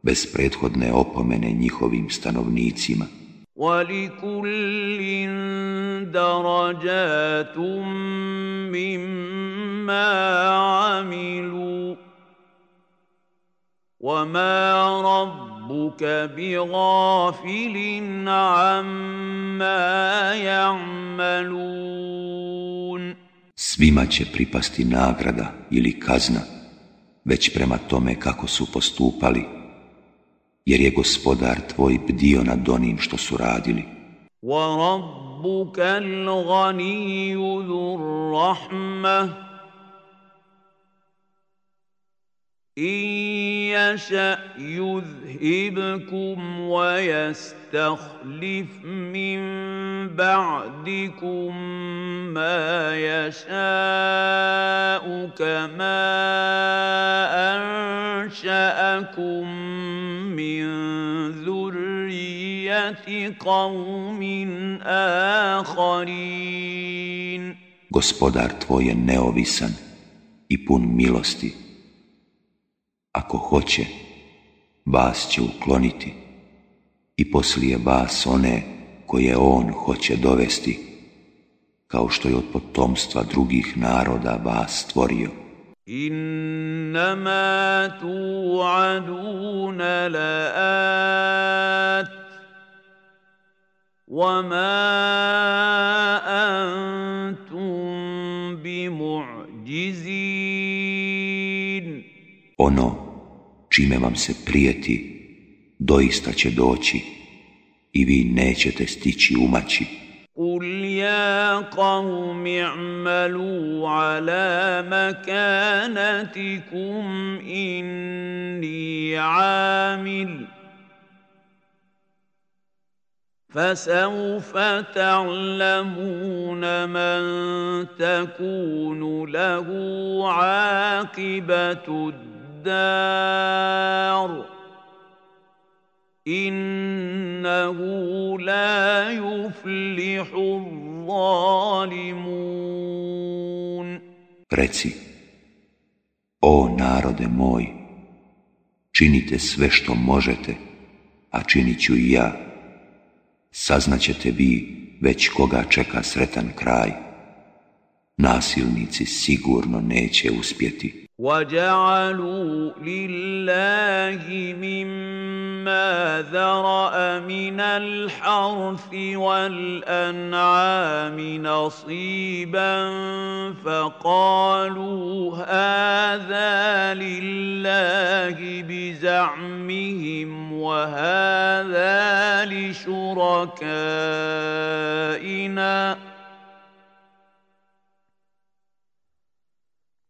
S1: bez prethodne opomene njihovim stanovnicima. ولكل درجات مما عملوا وما ربك بغافل عما يعملون Svima će pripasti nagrada ili kazna, već prema tome kako su postupali. jer je gospodar tvoj bdio nad onim što su radili. وَرَبُّكَ الْغَنِيُّ ذُو الرَّحْمَةِ إِنْ يَشَأْ يُذْهِبْكُمْ وَيَسْتَخْلِفْ مِنْ بَعْدِكُمْ مَا يَشَاءُ كَمَا أَنْشَأَكُمْ من ذرية Gospodar tvoj je neovisan i pun milosti. Ako hoće, vas će ukloniti i poslije vas one koje on hoće dovesti, kao što je od potomstva drugih naroda vas stvorio. In إنما توعدون لآت وما أنتم بمعجزين Ono čime vam se prijeti doista će doći i vi nećete stići umaći. Kul يا قوم اعملوا على مكانتكم إني عامل فسوف تعلمون من تكون له عاقبة الدار innahu la yuflihu zalimun. Reci, o narode moj, činite sve što možete, a činit ću i ja. Saznaćete vi već koga čeka sretan kraj. Nasilnici sigurno neće uspjeti. وجعلوا لله مما ذرأ من الحرث والأنعام نصيبا فقالوا هذا لله بزعمهم وهذا لشركائنا ۖ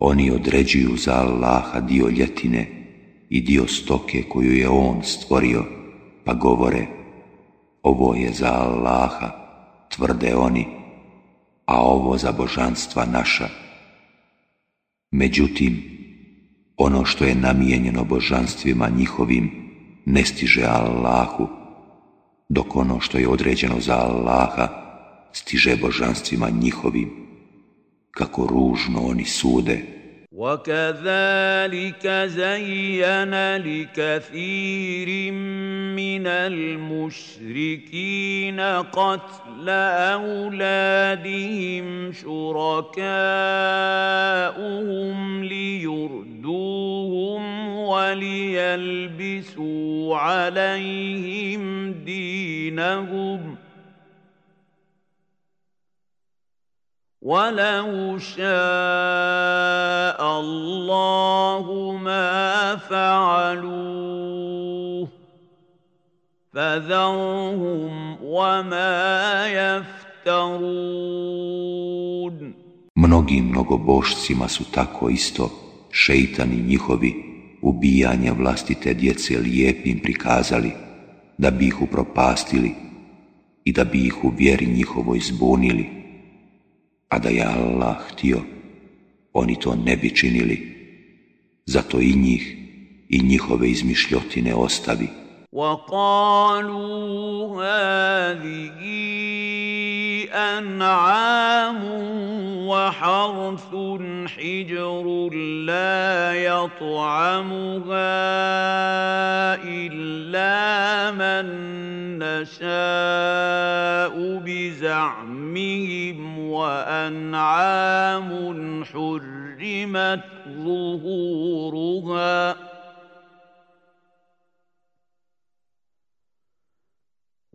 S1: Oni određuju za Allaha dio ljetine i dio stoke koju je On stvorio, pa govore, ovo je za Allaha, tvrde oni, a ovo za božanstva naša. Međutim, ono što je namijenjeno božanstvima njihovim ne stiže Allahu, dok ono što je određeno za Allaha stiže božanstvima njihovim. kako ružno oni sude. وكذلك زين لكثير من المشركين قتل اولادهم شركاءهم ليردوهم وليلبسوا عليهم دينهم ولو شاء الله ما فعلوه فذرهم وما يفترون Mnogi mnogobošcima su tako isto šeitani njihovi ubijanja vlastite djece lijepim prikazali, da bi ih upropastili i da bi ih u vjeri njihovoj zbunili a da je Allah htio, oni to ne bi činili. Zato i njih i njihove izmišljotine ostavi. وقالوا هذه أنعام وحرث حجر لا يطعمها إلا من نشاء بزعمهم وأنعام حرمت ظهورها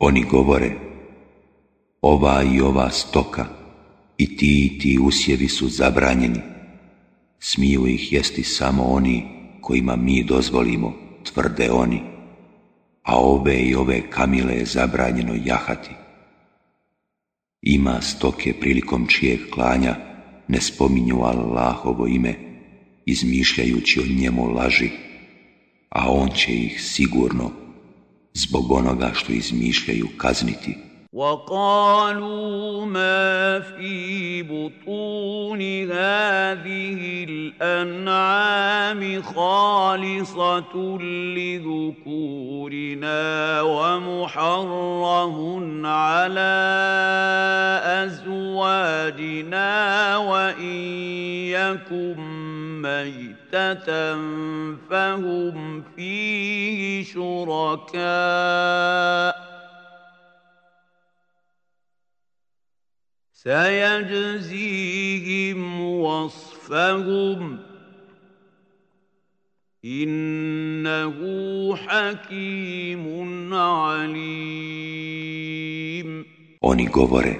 S1: Oni govore, ova i ova stoka i ti i ti usjevi su zabranjeni. Smiju ih jesti samo oni kojima mi dozvolimo, tvrde oni. A ove i ove kamile je zabranjeno jahati. Ima stoke prilikom čijeg klanja ne spominju Allahovo ime, izmišljajući o njemu laži a on će ih sigurno zbog onoga što izmišljaju kazniti. وقالوا ما في بطون هذه الأنعام خالصة لذكورنا ومحرم على أزواجنا وإن يكن ميتة فهم فيه شركاء سيجزيهم وصفهم إنه حكيم عليم Oni govore,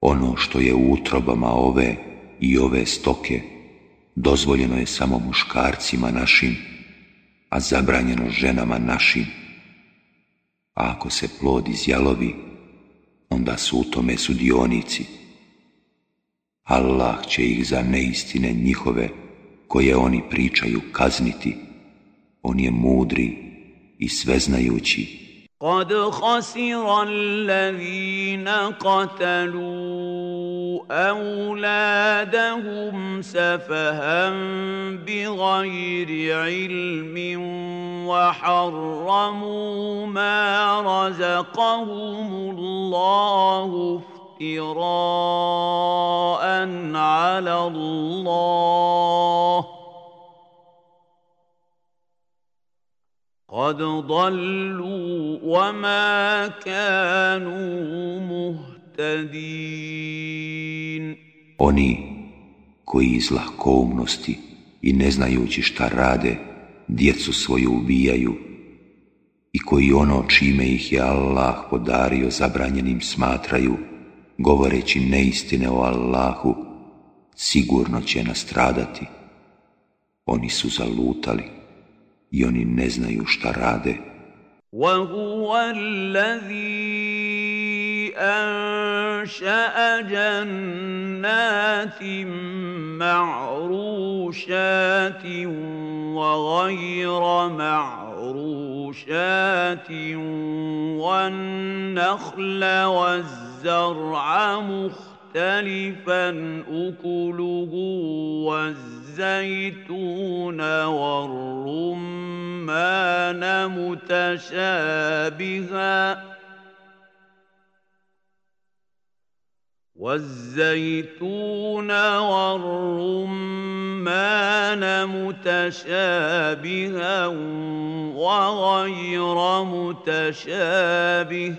S1: ono što je u utrobama ove i ove stoke, dozvoljeno je samo muškarcima našim, a zabranjeno ženama našim. A ako se plod izjalovi, onda su u tome sudionici. Allah će ih za neistine njihove koje oni pričaju kazniti. On je mudri i sveznajući. قد خسر الذين قتلوا اولادهم سفها بغير علم وحرموا ما رزقهم الله افتراء على الله قد ضلوا وما كانوا مهتدين Oni koji iz lakomnosti i ne znajući šta rade, djecu svoju ubijaju i koji ono čime ih je Allah podario zabranjenim smatraju, govoreći neistine o Allahu, sigurno će nastradati. Oni su zalutali. i oni ne znaju šta rade. وَهُوَ الَّذِي أَنشَأَ جَنَّاتٍ مَّعْرُوشَاتٍ وَغَيْرَ مَعْرُوشَاتٍ وَالنَّخْلَ وَالزَّرْعَ مُخْتَلِفًا أُكُلُهُ وَالزَّرْعَ والزيتون والرمان متشابها والزيتون والرمان متشابها وغير متشابه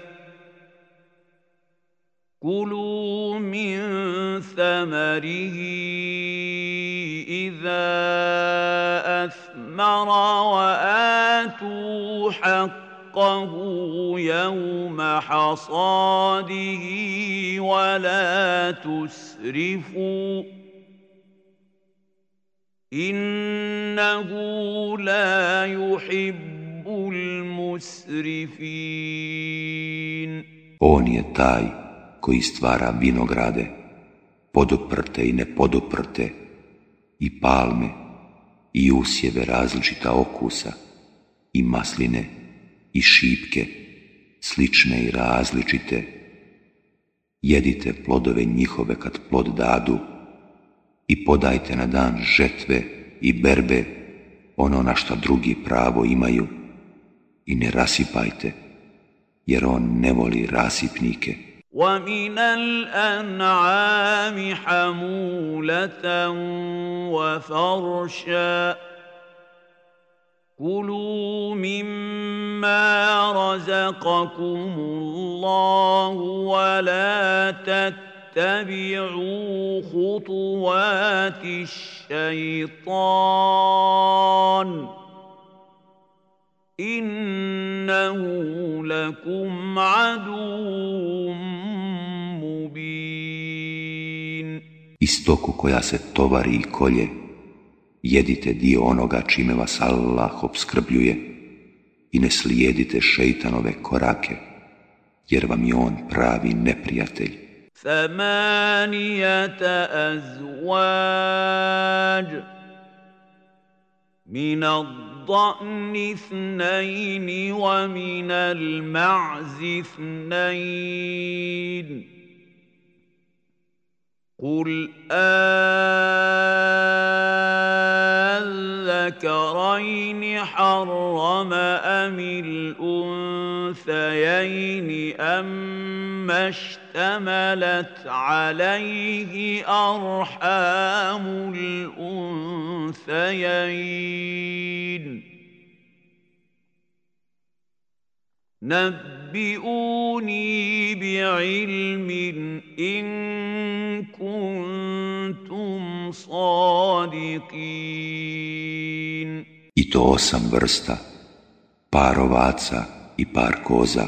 S1: كلوا من ثمره إذا أثمر وآتوا حقه يوم حصاده ولا تسرفوا إنه لا يحب المسرفين koji stvara vinograde, podoprte i nepodoprte, i palme, i usjeve različita okusa, i masline, i šipke, slične i različite. Jedite plodove njihove kad plod dadu, i podajte na dan žetve i berbe ono na što drugi pravo imaju, i ne rasipajte, jer on ne voli rasipnike. ومن الأنعام حمولة وفرشا كلوا مما رزقكم الله ولا تتبعوا خطوات الشيطان ۖ innahu lakum عدو mubin. koja se tovari i kolje, jedite dio onoga čime vas Allah obskrbljuje i ne slijedite šeitanove korake, jer vam je on pravi neprijatelj. ثمانية azvađa من الضأن اثنين ومن المعز اثنين قل أذكرين حرم أم الأنثيين أم اشتملت عليه أرحام الأنثيين ۖ Ne bi in kuntum sadikin. I to osam vrsta, par ovaca i par koza.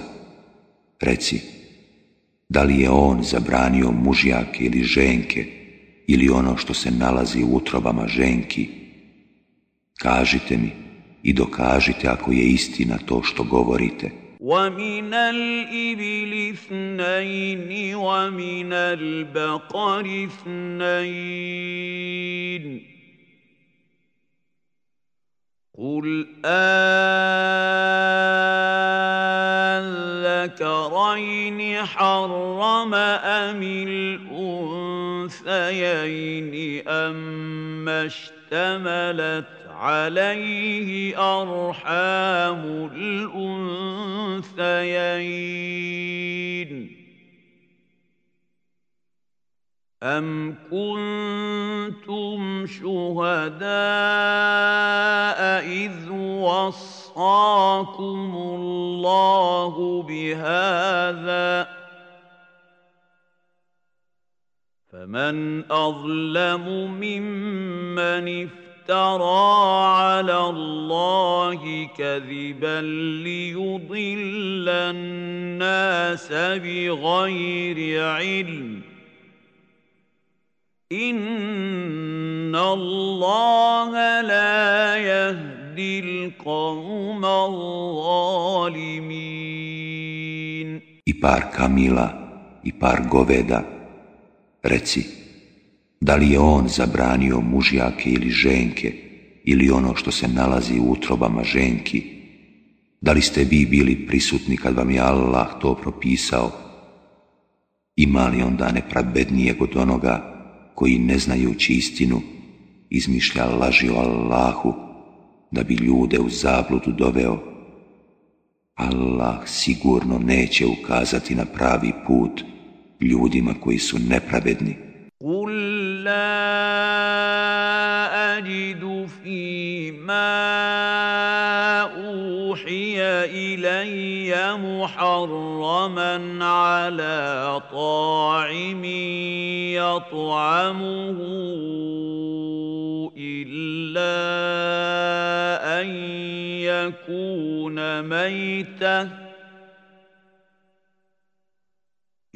S1: Reci, da li je on zabranio mužjake ili ženke ili ono što se nalazi u utrobama ženki? Kažite mi i dokažite ako je istina to što govorite. ومن الإبل اثنين ومن البقر اثنين قل أذكرين حرم أم الأنثيين أم اشتملت عليه أرحام الأنثيين أم كنتم شهداء إذ وصاكم الله بهذا ۖ فمن أظلم ممن افترى افترى على الله كذبا ليضل الناس بغير علم ان الله لا يهدي القوم الظالمين i par kamila i par goveda reci da li je on zabranio mužjake ili ženke ili ono što se nalazi u utrobama ženki, da li ste vi bili prisutni kad vam je Allah to propisao, ima li onda nepravednijeg od onoga koji ne znajući istinu izmišlja laži o Allahu da bi ljude u zabludu doveo. Allah sigurno neće ukazati na pravi put ljudima koji su nepravedni. لا أجد فيما أوحي إلي محرما على طاعم يطعمه إلا أن يكون ميتاً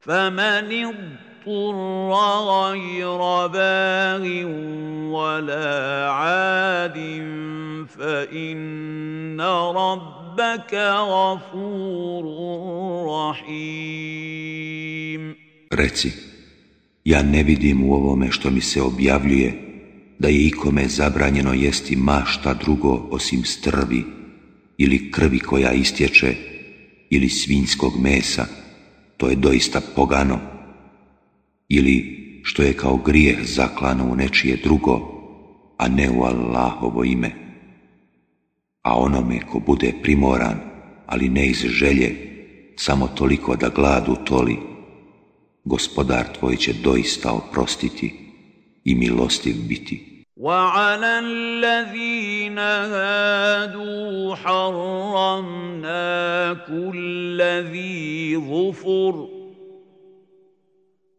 S1: فمن اضطر غير باغ ولا عاد فإن ربك Reci, ja ne vidim u ovome što mi se objavljuje da je ikome zabranjeno jesti mašta drugo osim strvi ili krvi koja istječe ili svinjskog mesa to je doista pogano. Ili što je kao grijeh zaklano u nečije drugo, a ne u Allahovo ime. A onome ko bude primoran, ali ne iz želje, samo toliko da gladu toli, gospodar tvoj će doista oprostiti i milostiv biti. وعلى الذين هادوا حرمنا كل ذي ظفر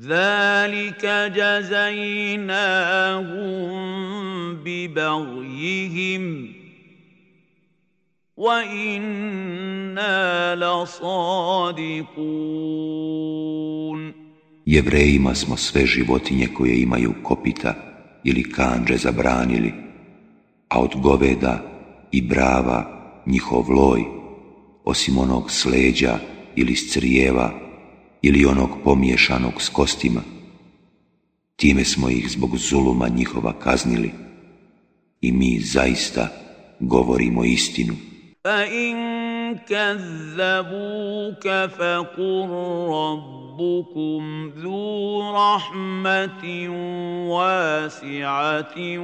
S1: ذلك Wa ببغيهم وإنا لصادقون Jevrejima smo sve životinje koje imaju kopita ili kanđe zabranili, a od goveda i brava njihov loj, osim onog sleđa ili scrijeva, ili onog pomiješanog s kostima. Time smo ih zbog zuluma njihova kaznili i mi zaista govorimo istinu. kur rabbukum zu rahmatin wasiatin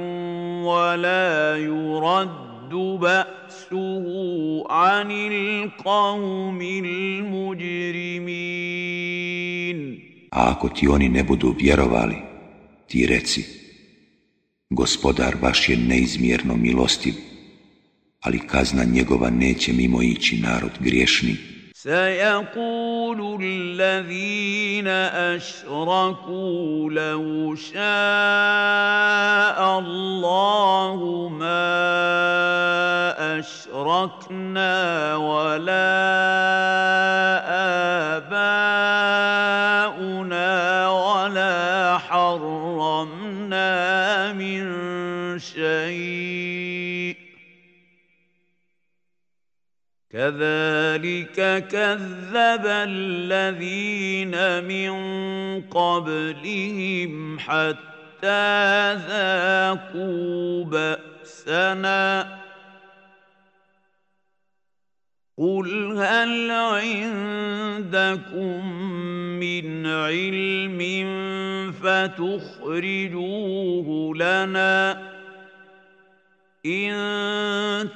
S1: wa la يرد يَرْتَدُّ بَأْسُهُ عَنِ الْقَوْمِ A ako ti oni ne budu vjerovali, ti reci, gospodar baš je neizmjerno milostiv, ali kazna njegova neće mimo ići narod griješni. سيقول الذين اشركوا لو شاء الله ما اشركنا ولا اباؤنا كذلك كذب الذين من قبلهم حتى ذاقوا بأسنا قل هل عندكم من علم فتخرجوه لنا إن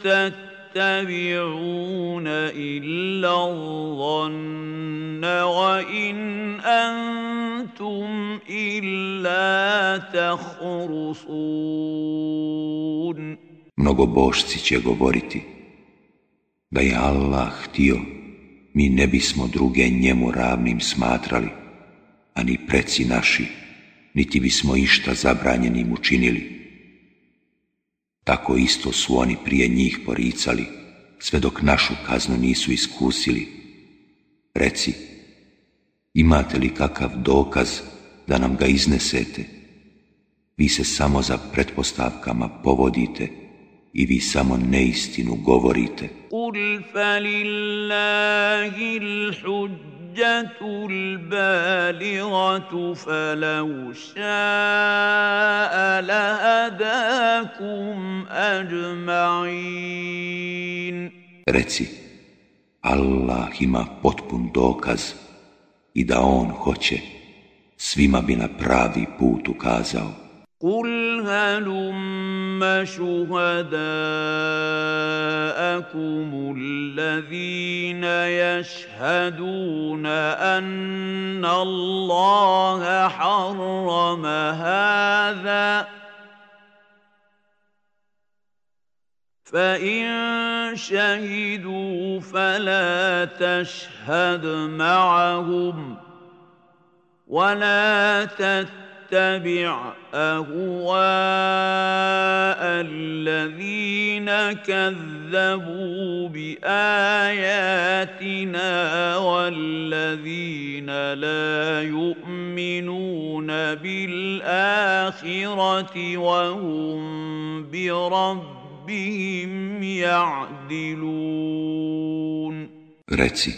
S1: تتبعوا Mnogo إِلَّا الظَّنَّ وَإِنْ أَنْتُمْ إِلَّا Mnogobošci će govoriti da je Allah htio, mi ne bismo druge njemu ravnim smatrali, ani preci naši, niti bismo išta zabranjenim učinili tako isto su oni prije njih poricali, sve dok našu kaznu nisu iskusili. Reci, imate li kakav dokaz da nam ga iznesete? Vi se samo za pretpostavkama povodite i vi samo neistinu govorite. Kul الْحُجَّةُ الْبَالِغَةُ فَلَوْ شَاءَ لَهَدَاكُمْ أَجْمَعِينَ Reci, Allah ima potpun dokaz
S3: i da On hoće, svima bi na pravi put ukazao.
S1: قل هلم شهداءكم الذين يشهدون ان الله حرم هذا فان شهدوا فلا تشهد معهم ولا تتبعوا نتبع اهواء الذين كذبوا باياتنا والذين لا يؤمنون بالاخره وهم بربهم يعدلون Reci,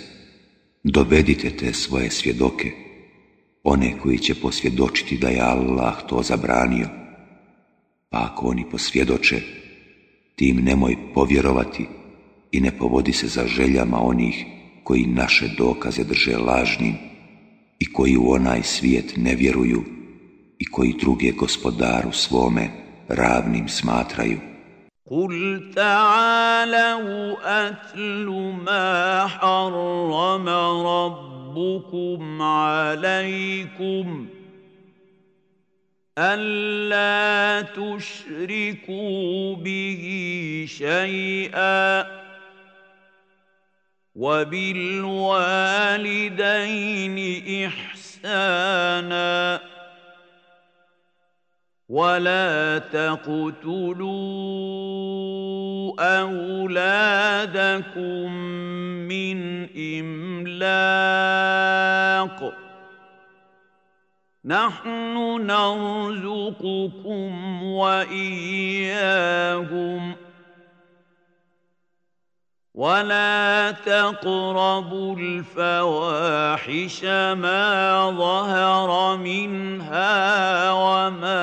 S1: dovedite
S3: te svoje svjedoke one koji će posvjedočiti da je Allah to zabranio. Pa ako oni posvjedoče, tim nemoj povjerovati i ne povodi se za željama onih koji naše dokaze drže lažnim i koji u onaj svijet ne vjeruju i koji druge gospodaru svome ravnim smatraju. Kul
S1: ربكم عليكم ألا تشركوا به شيئا وبالوالدين إحسانا ولا تقتلوا أولادكم من إملاق نحن نرزقكم وإياهم ولا تقربوا الفواحش ما ظهر منها وما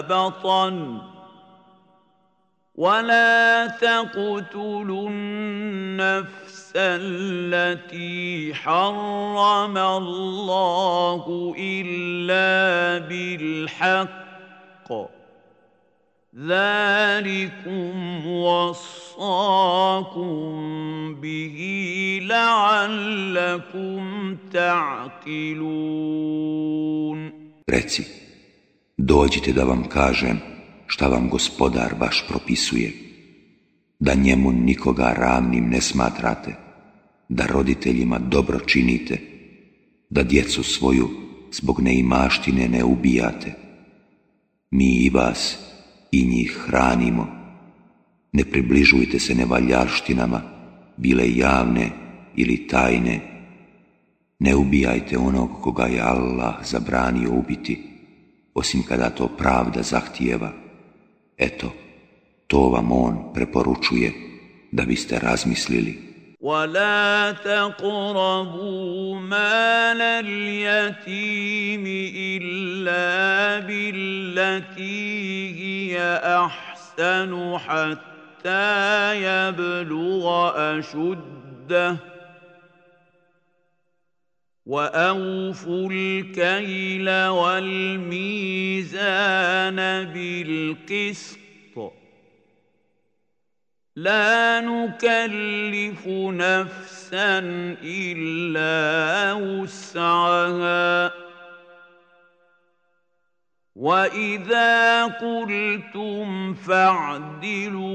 S1: بطن ولا تقتلوا النفس التي حرم الله إلا بالحق ذلكم وصاكم به لعلكم تعقلون Reci, dođite
S3: da vam kažem šta vam gospodar vaš propisuje, da njemu nikoga ravnim ne smatrate, da roditeljima dobro činite, da djecu svoju zbog neimaštine ne ubijate. Mi i vas i njih hranimo. Ne približujte se nevaljaštinama, bile javne ili tajne. Ne ubijajte onog koga je Allah zabranio ubiti, osim kada to pravda zahtijeva. Eto, to vam on preporučuje da biste razmislili.
S1: ولا تقربوا مال اليتيم الا بالتي هي احسن حتى يبلغ اشده واوفوا الكيل والميزان بالقسط لا نكلف نفسا الا وسعها واذا قلتم فاعدلوا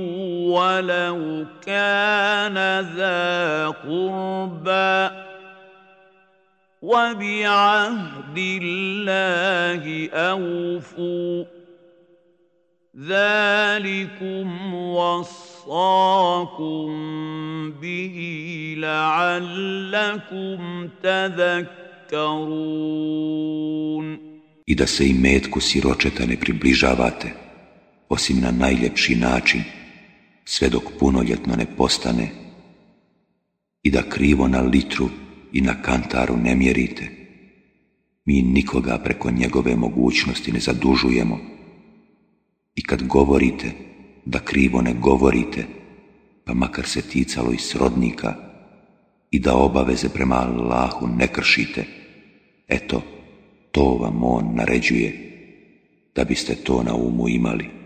S1: ولو كان ذا قربى وبعهد الله اوفوا ذلكم وصف I da se i
S3: metku siročeta ne približavate, osim na najljepši način, sve dok punoljetno ne postane, i da krivo na litru i na kantaru ne mjerite. Mi nikoga preko njegove mogućnosti ne zadužujemo. I kad govorite, da krivo ne govorite, pa makar se ticalo i srodnika, i da obaveze prema Allahu ne kršite. Eto, to vam on naređuje, da biste to na umu imali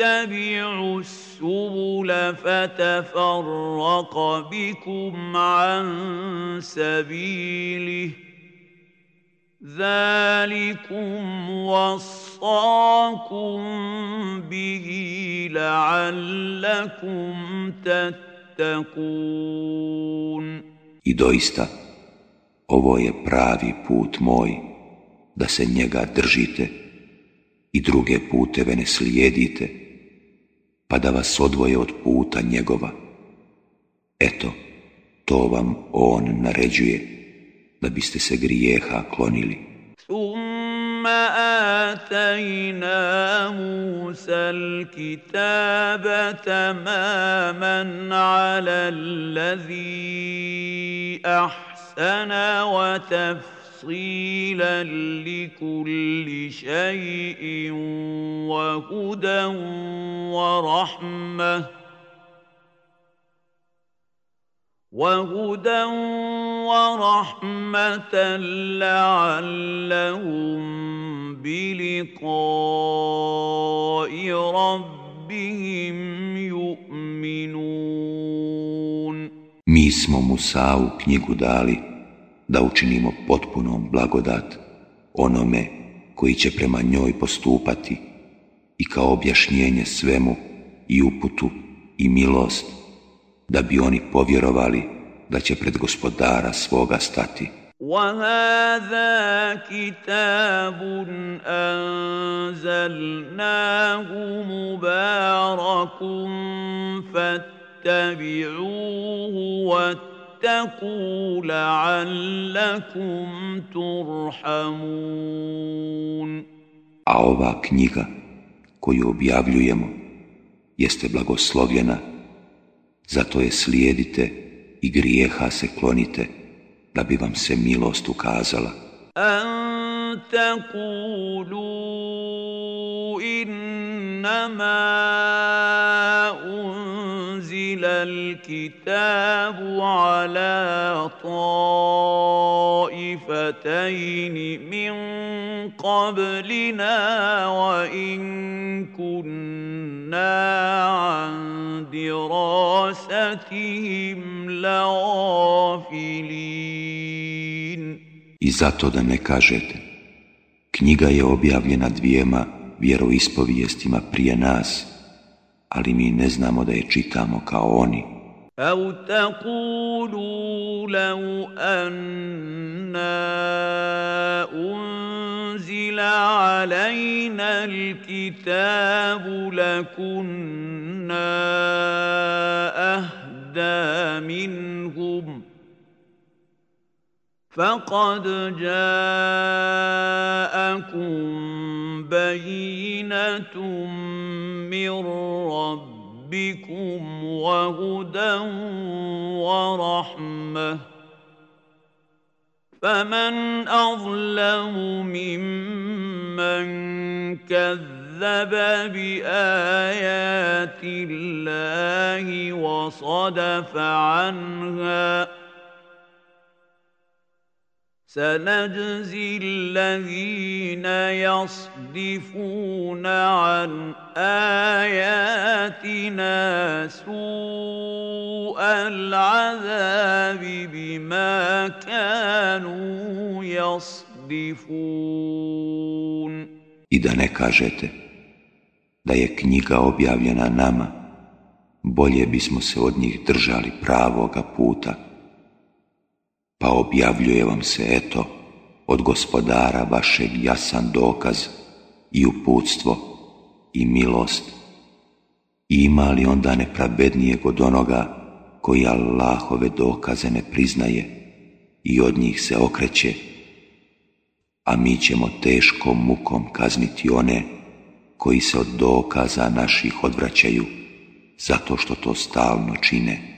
S1: ja vi onu u lejafeu oko bima se vi ili za limusom vi
S3: i doista ovo je pravi put moj da se njega držite i druge puteve ne slijedite pa da vas odvoje od puta njegova. Eto, to vam on naređuje, da biste se grijeha klonili. Thumma
S1: atajna Musa l kitaba tamaman ala ahsana wa تفصيلا لكل شيء وهدى ورحمة وهدى ورحمة لعلهم بلقاء ربهم يؤمنون
S3: Mi smo u knjigu dali da učinimo potpunom blagodat onome koji će prema njoj postupati i kao objašnjenje svemu i uputu i milost, da bi oni povjerovali da će pred gospodara svoga stati. A ova knjiga koju objavljujemo jeste blagoslovljena, zato je slijedite i grijeha se klonite, da bi vam se milost ukazala. Antakulu
S1: innama الكتاب على طائفتين من قبلنا وإن كنا عن دراستهم لغافلين I zato da ne kažete,
S3: knjiga je objavljena dvijema vjeroispovijestima prije nas, ali mi ne znamo
S1: da je čitamo kao oni. أو تقولوا لو أنا أنزل علينا الكتاب لكنا أهدى منهم فقد جاءكم بينة من ربكم وهدى ورحمة فمن أظلم ممن كذب كذب بآيات الله وصدف عنها سنجزي الذين يصدفون عن آياتنا سوء العذاب بما كانوا يصدفون
S3: I da ne kažete da je knjiga objavljena nama, bolje bismo se od njih držali pravoga puta pa objavljuje vam se eto od gospodara vašeg jasan dokaz i uputstvo i milost. I ima li onda nepravednijeg od onoga koji Allahove dokaze ne priznaje i od njih se okreće, a mi ćemo teškom mukom kazniti one koji se od dokaza naših odvraćaju zato što to stalno čine.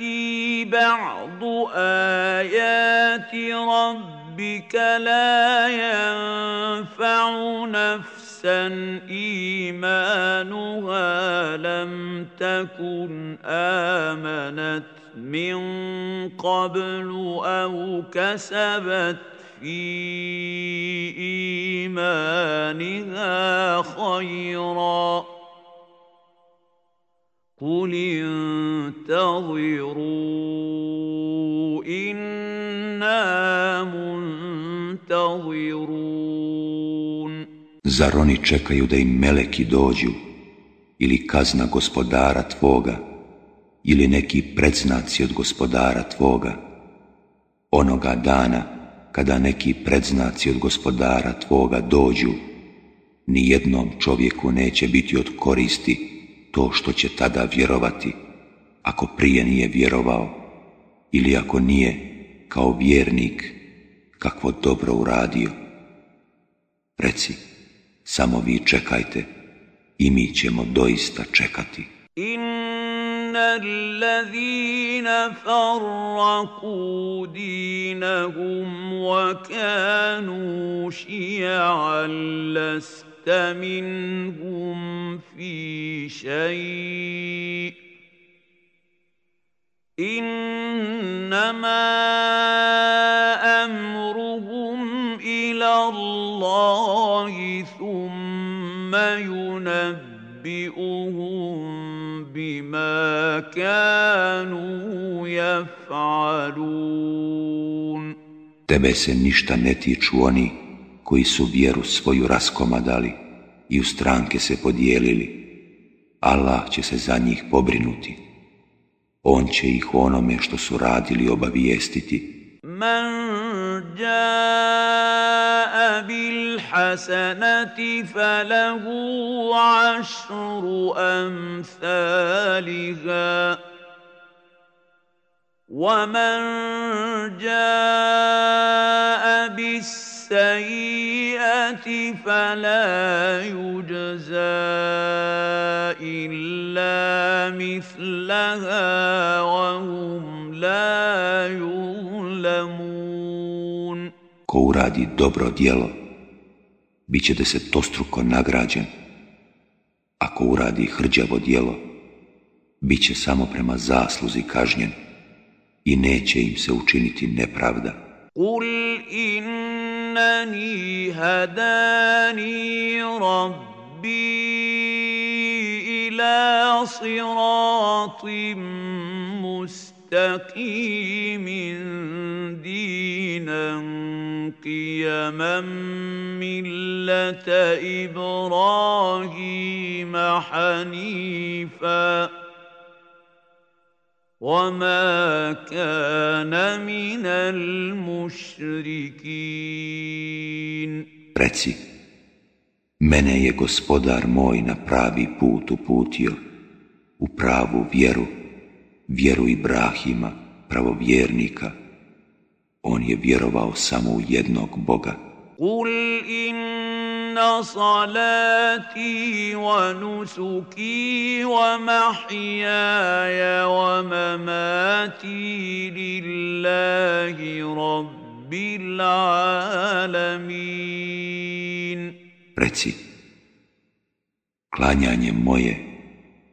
S1: ياتي بعض ايات ربك لا ينفع نفسا ايمانها لم تكن امنت من قبل او كسبت في ايمانها خيرا قل انتظروا inna muntazirun
S3: Zar oni čekaju da im meleki dođu ili kazna gospodara tvoga ili neki predznaci od gospodara tvoga onoga dana kada neki predznaci od gospodara tvoga dođu ni jednom čovjeku neće biti od koristi to što će tada vjerovati, ako prije nije vjerovao ili ako nije kao vjernik kakvo dobro uradio. Reci, samo vi čekajte i mi ćemo
S1: doista čekati. منهم في شيء انما امرهم الى الله ثم ينبئهم بما كانوا يفعلون Tebe se ništa ne tiču oni
S3: koji su vjeru svoju raskomadali i u stranke se podijelili. Allah će se za njih pobrinuti. On će ih onome što su radili obavijestiti. Man
S1: jaa bil hasanati falahu ašru amthaliha. ومن السيئة فَلَا يُجْزَى إِلَّا مِثْلَهَا وَهُمْ لَا يُظْلَمُونَ
S3: Ko uradi dobro djelo, bit će desetostruko nagrađen. Ako uradi hrđavo djelo, bit će samo prema zasluzi kažnjen i neće im se učiniti nepravda. Kul in
S1: أنني هداني ربي إلى صراط مستقيم دينا قيما ملة إبراهيم حنيفاً وَمَا كَانَ مِنَ الْمُشْرِكِينَ
S3: Preci, mene je gospodar moj na pravi put uputio, u pravu vjeru, vjeru Ibrahima, pravovjernika. On je vjerovao
S1: samo u jednog Boga. Kul nusuki wa mahyaya wa mamati lillahi rabbil alamin.
S3: Reci, klanjanje moje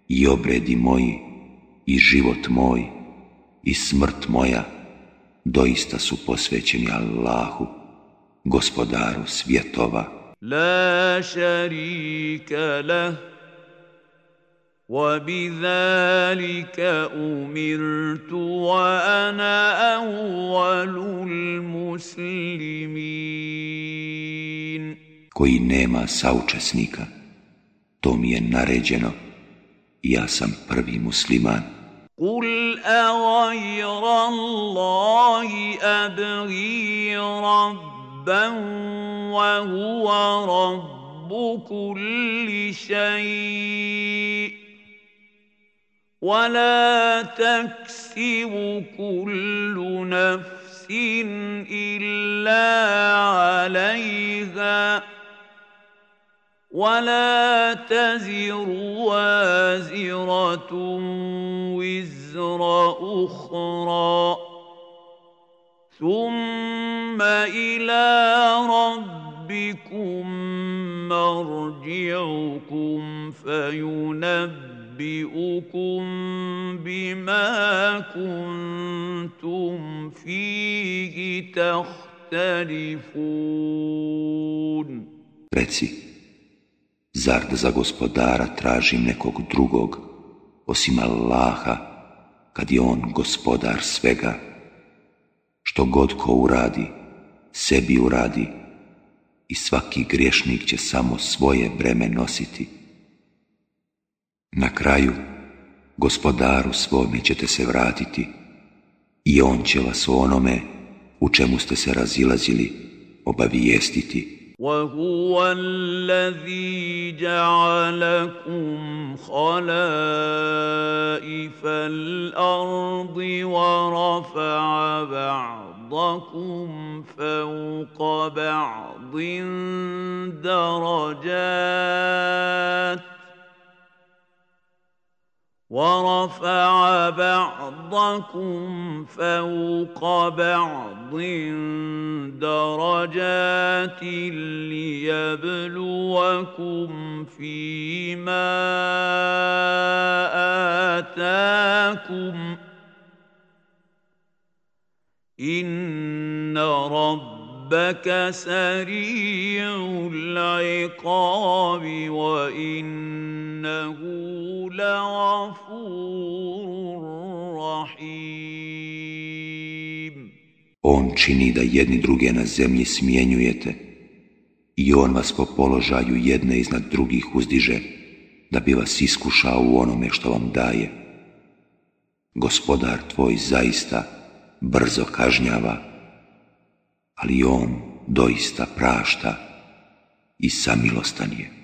S3: i obredi moji i život moj i smrt moja doista su posvećeni Allahu, gospodaru svjetova,
S1: لا شريك له وبذلك امرت وانا اول المسلمين koji
S3: nema saučesnika to mi je naređeno ja sam prvi
S1: قل أغير الله أبغي ربا ربا وهو رب كل شيء ولا تكسب كل نفس إلا عليها ولا تزر وازرة وزر أخرى ثُمَّ إِلَى رَبِّكُمْ مَرْجِعُكُمْ فَيُنَبِّعُكُمْ بِمَا كُنْتُمْ فِيهِ تَخْتَلِفُونَ
S3: Reci, zar da za gospodara traži nekog drugog, osim Allaha, kad je on gospodar svega, što god ko uradi, sebi uradi i svaki griješnik će samo svoje breme nositi. Na kraju, gospodaru svome ćete se vratiti i on će vas o onome u čemu ste se razilazili obavijestiti.
S1: بعضكم فوق بعض درجات ورفع بعضكم فوق بعض درجات ليبلوكم فيما آتاكم ۖ rabbaka ربك iqabi wa innahu rahim.
S3: On čini da jedni druge na zemlji smjenjujete i On vas po položaju jedne iznad drugih uzdiže da bi vas iskušao u onome što vam daje. Gospodar tvoj zaista brzo kažnjava, ali on doista prašta i samilostan je.